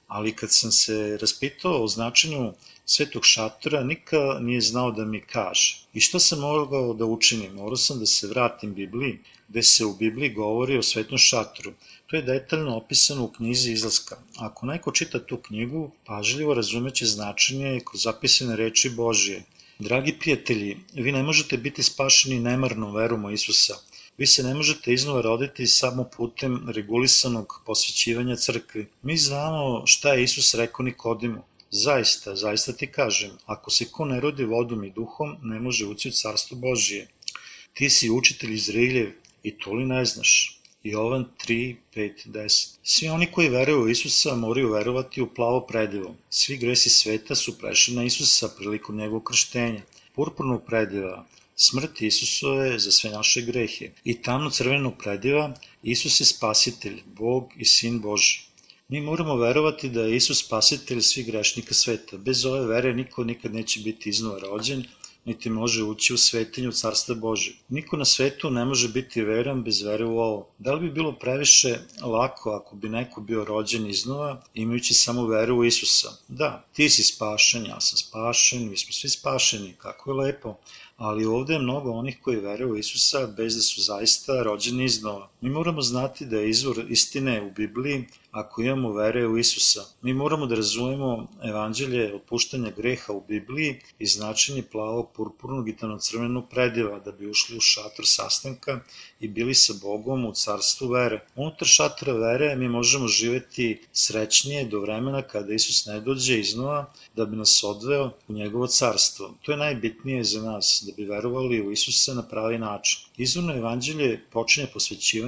Ali kad sam se raspitao o značenju svetog šatora, nika nije znao da mi kaže. I šta sam mogao da učinim? Morao sam da se vratim Bibliji, gde se u Bibliji govori o svetom šatoru. To je detaljno opisano u knjizi izlaska. Ako neko čita tu knjigu, pažljivo razumeće značenje kroz zapisane reči Božije. Dragi prijatelji, vi ne možete biti spašeni nemarnom verom u Isusa. Vi se ne možete iznova roditi samo putem regulisanog posvećivanja crkvi. Mi znamo šta je Isus rekao Nikodimu. Zaista, zaista ti kažem, ako se ko ne rodi vodom i duhom, ne može ući u carstvo Božije. Ti si učitelj Izraeljev i to li ne znaš? Jovan 3, 5, 10. Svi oni koji veruju u Isusa moraju verovati u plavo predivo. Svi gresi sveta su prešli na Isusa prilikom njegovog krštenja. Purpurnog prediva, smrt Isusove za sve naše grehe. I tamno crvenog prediva, Isus je spasitelj, Bog i Sin Boži. Mi moramo verovati da je Isus spasitelj svih grešnika sveta. Bez ove vere niko nikad neće biti iznova rođen, niti može ući u svetinju Carstva Bože. Niko na svetu ne može biti veran bez vere u ovo. Da li bi bilo previše lako ako bi neko bio rođen iznova, imajući samo veru u Isusa? Da, ti si spašen, ja sam spašen, mi smo svi spašeni, kako je lepo ali ovde je mnogo onih koji veruju u Isusa bez da su zaista rođeni iznova. Mi moramo znati da je izvor istine u Bibliji ako imamo vere u Isusa. Mi moramo da razumemo evanđelje opuštanja greha u Bibliji i značenje plavog, purpurnog i crvenog prediva da bi ušli u šator sastanka i bili sa Bogom u carstvu vere. Unutar šatora vere mi možemo živeti srećnije do vremena kada Isus ne dođe iznova da bi nas odveo u njegovo carstvo. To je najbitnije za nas, da bi verovali u Isusa na pravi način. Izvorno evanđelje počinje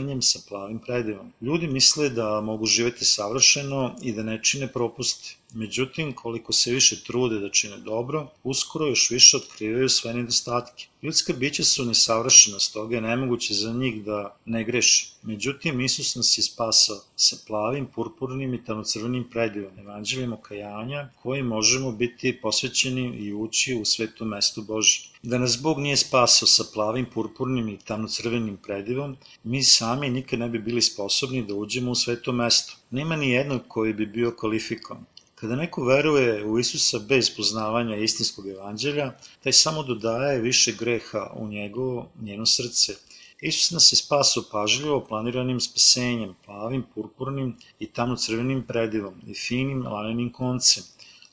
posvećivanjem sa plavim predivom. Ljudi misle da mogu živeti savršeno i da ne čine propusti. Međutim, koliko se više trude da čine dobro, uskoro još više otkrivaju sve nedostatke. Ljudska bića su nesavršena, stoga je nemoguće za njih da ne greši. Međutim, Isus nas je spasao sa plavim, purpurnim i tamnocrvenim predivom, evanđeljem okajanja, koji možemo biti posvećeni i ući u sveto mesto Bože. Da nas Bog nije spasao sa plavim, purpurnim i tamnocrvenim predivom, mi sami nikad ne bi bili sposobni da uđemo u sveto mesto. Nema ni jednog koji bi bio kvalifikovan. Kada neko veruje u Isusa bez poznavanja istinskog evanđelja, taj samo dodaje više greha u njegovo, njeno srce. Isus nas je spasao pažljivo planiranim spasenjem, plavim, purpurnim i tamno-crvenim predivom i finim lanenim koncem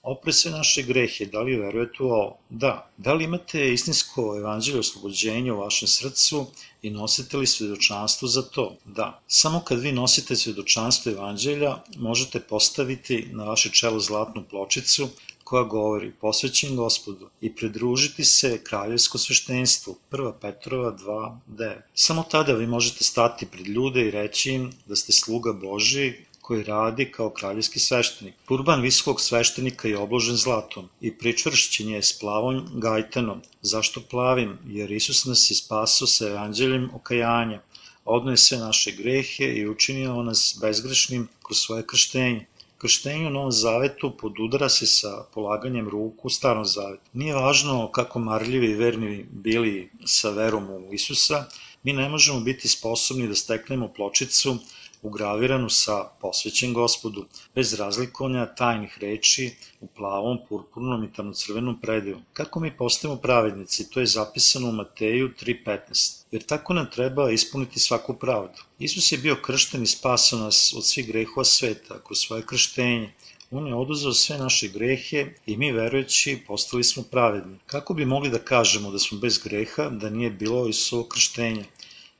opre sve naše grehe, da li verujete u ovo? Da. Da li imate istinsko evanđelje oslobođenja u vašem srcu i nosite li svedočanstvo za to? Da. Samo kad vi nosite svedočanstvo evanđelja, možete postaviti na vaše čelo zlatnu pločicu koja govori posvećen gospodu i pridružiti se kraljevsko sveštenstvu 1. Petrova 2.9. Samo tada vi možete stati pred ljude i reći im da ste sluga Boži koji radi kao kraljevski sveštenik. Turban visokog sveštenika je obložen zlatom i pričvršćen je s plavom gajtanom. Zašto plavim? Jer Isus nas je spasao sa evanđeljem okajanja, odno je sve naše grehe i učinio nas bezgrešnim kroz svoje krštenje. Krštenje u Novom Zavetu podudara se sa polaganjem ruku u Starom Zavetu. Nije važno kako marljivi i verni bili sa verom u Isusa, mi ne možemo biti sposobni da steknemo pločicu ugraviranu sa posvećen gospodu, bez razlikovanja tajnih reči u plavom, purpurnom i tamnocrvenom prediju. Kako mi postajemo pravednici, to je zapisano u Mateju 3.15. Jer tako nam treba ispuniti svaku pravdu. Isus je bio kršten i spasao nas od svih grehova sveta kroz svoje krštenje. On je oduzeo sve naše grehe i mi verujući postali smo pravedni. Kako bi mogli da kažemo da smo bez greha, da nije bilo Isusovog krštenja?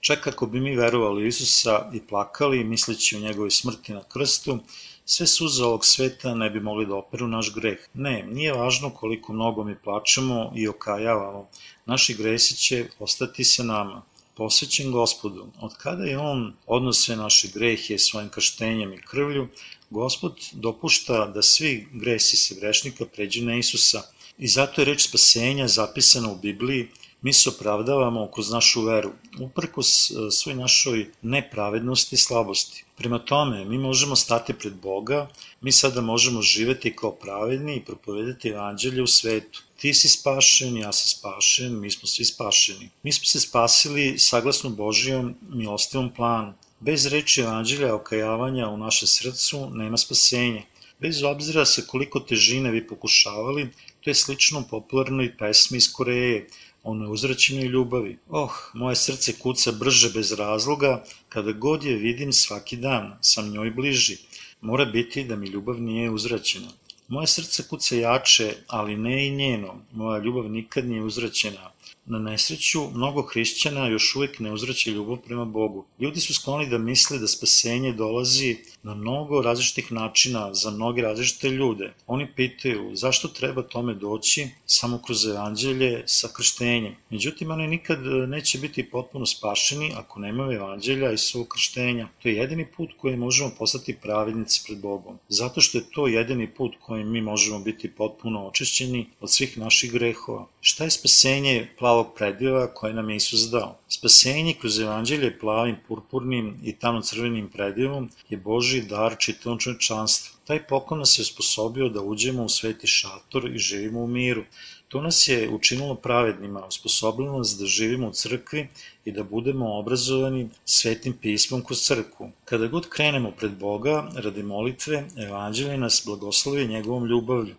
Čak ako bi mi verovali u Isusa i plakali, misleći o njegovoj smrti na krstu, sve suze ovog sveta ne bi mogli da operu naš greh. Ne, nije važno koliko mnogo mi plačemo i okajavamo. Naši gresi će ostati sa nama. Posvećen gospodu, od kada je on odnos sve naše grehe svojim krštenjem i krvlju, gospod dopušta da svi gresi se grešnika pređu na Isusa. I zato je reč spasenja zapisana u Bibliji mi se opravdavamo kroz našu veru, uprkos e, svoj našoj nepravednosti i slabosti. Prema tome, mi možemo stati pred Boga, mi sada možemo živeti kao pravedni i propovedati evanđelje u svetu. Ti si spašen, ja sam spašen, mi smo svi spašeni. Mi smo se spasili saglasno Božijom milostivom planu. Bez reči evanđelja okajavanja u našem srcu nema spasenja. Bez obzira sa koliko težine vi pokušavali, to je slično popularnoj pesmi iz Koreje, o neuzraćenoj ljubavi. Oh, moje srce kuca brže bez razloga, kada god je vidim svaki dan, sam njoj bliži. Mora biti da mi ljubav nije uzraćena. Moje srce kuca jače, ali ne i njeno. Moja ljubav nikad nije uzraćena. Na nesreću, mnogo hrišćana još uvek ne uzraća ljubav prema Bogu. Ljudi su skloni da misle da spasenje dolazi na mnogo različitih načina za mnoge različite ljude. Oni pitaju zašto treba tome doći samo kroz evanđelje sa krštenjem. Međutim, oni nikad neće biti potpuno spašeni ako nemaju evanđelja i svog krštenja. To je jedini put koji možemo postati pravednici pred Bogom. Zato što je to jedini put kojim mi možemo biti potpuno očišćeni od svih naših grehova. Šta je spasenje plavog prediva koje nam je Isus dao? Spasenje kroz evanđelje plavim, purpurnim i tamno-crvenim predivom je Boži dar čitavom čovečanstvu. Taj poklon nas je osposobio da uđemo u sveti šator i živimo u miru. To nas je učinilo pravednima, osposobilo nas da živimo u crkvi i da budemo obrazovani svetim pismom kroz crkvu. Kada god krenemo pred Boga radi molitve, evanđelje nas blagoslovi njegovom ljubavlju.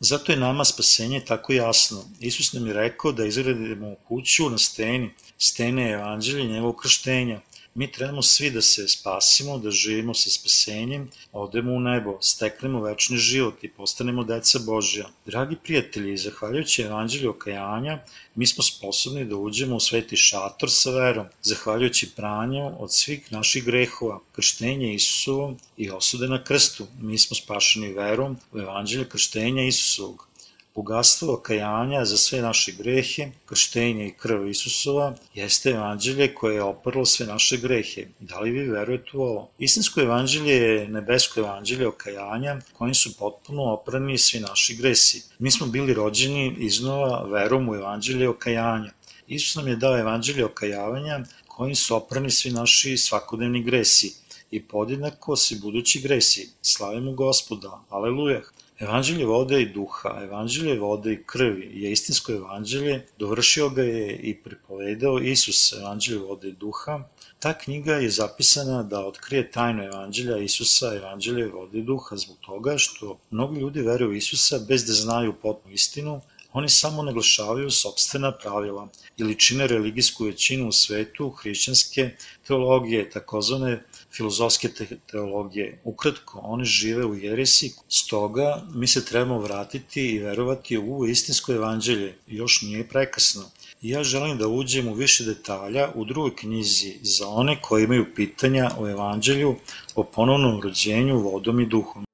Zato je nama spasenje tako jasno. Isus nam je rekao da izgradimo kuću na steni, stene evanđelja i njegovog krštenja. Mi trebamo svi da se spasimo, da živimo sa spasenjem, odemo u nebo, steknemo večni život i postanemo deca Božja. Dragi prijatelji, zahvaljujući evanđelju okajanja, mi smo sposobni da uđemo u sveti šator sa verom, zahvaljujući pranju od svih naših grehova, krštenje Isusovom i osude na krstu. Mi smo spašeni verom u evanđelju krštenja Isusovog bogatstvo okajanja za sve naše grehe, krštenje i krv Isusova, jeste evanđelje koje je oprlo sve naše grehe. Da li vi verujete u ovo? Istinsko evanđelje je nebesko evanđelje okajanja kojim su potpuno oprani svi naši gresi. Mi smo bili rođeni iznova verom u evanđelje okajanja. Isus nam je dao evanđelje okajavanja kojim su oprani svi naši svakodnevni gresi i podjednako svi budući gresi. Slavimo gospoda, aleluja! Evanđelje vode i duha, evanđelje vode i krvi je istinsko evanđelje, dovršio ga je i pripovedao Isus, evanđelje vode i duha. Ta knjiga je zapisana da otkrije tajnu evanđelja Isusa, evanđelje vode i duha, zbog toga što mnogi ljudi veruju Isusa bez da znaju potpuno istinu, Oni samo naglašavaju sobstvena pravila ili čine religijsku većinu u svetu hrišćanske teologije, takozvane filozofske te teologije. Ukratko, oni žive u jeresi, stoga mi se trebamo vratiti i verovati u istinsko evanđelje, još nije prekasno. Ja želim da uđem u više detalja u drugoj knjizi za one koji imaju pitanja o evanđelju, o ponovnom rođenju vodom i duhom.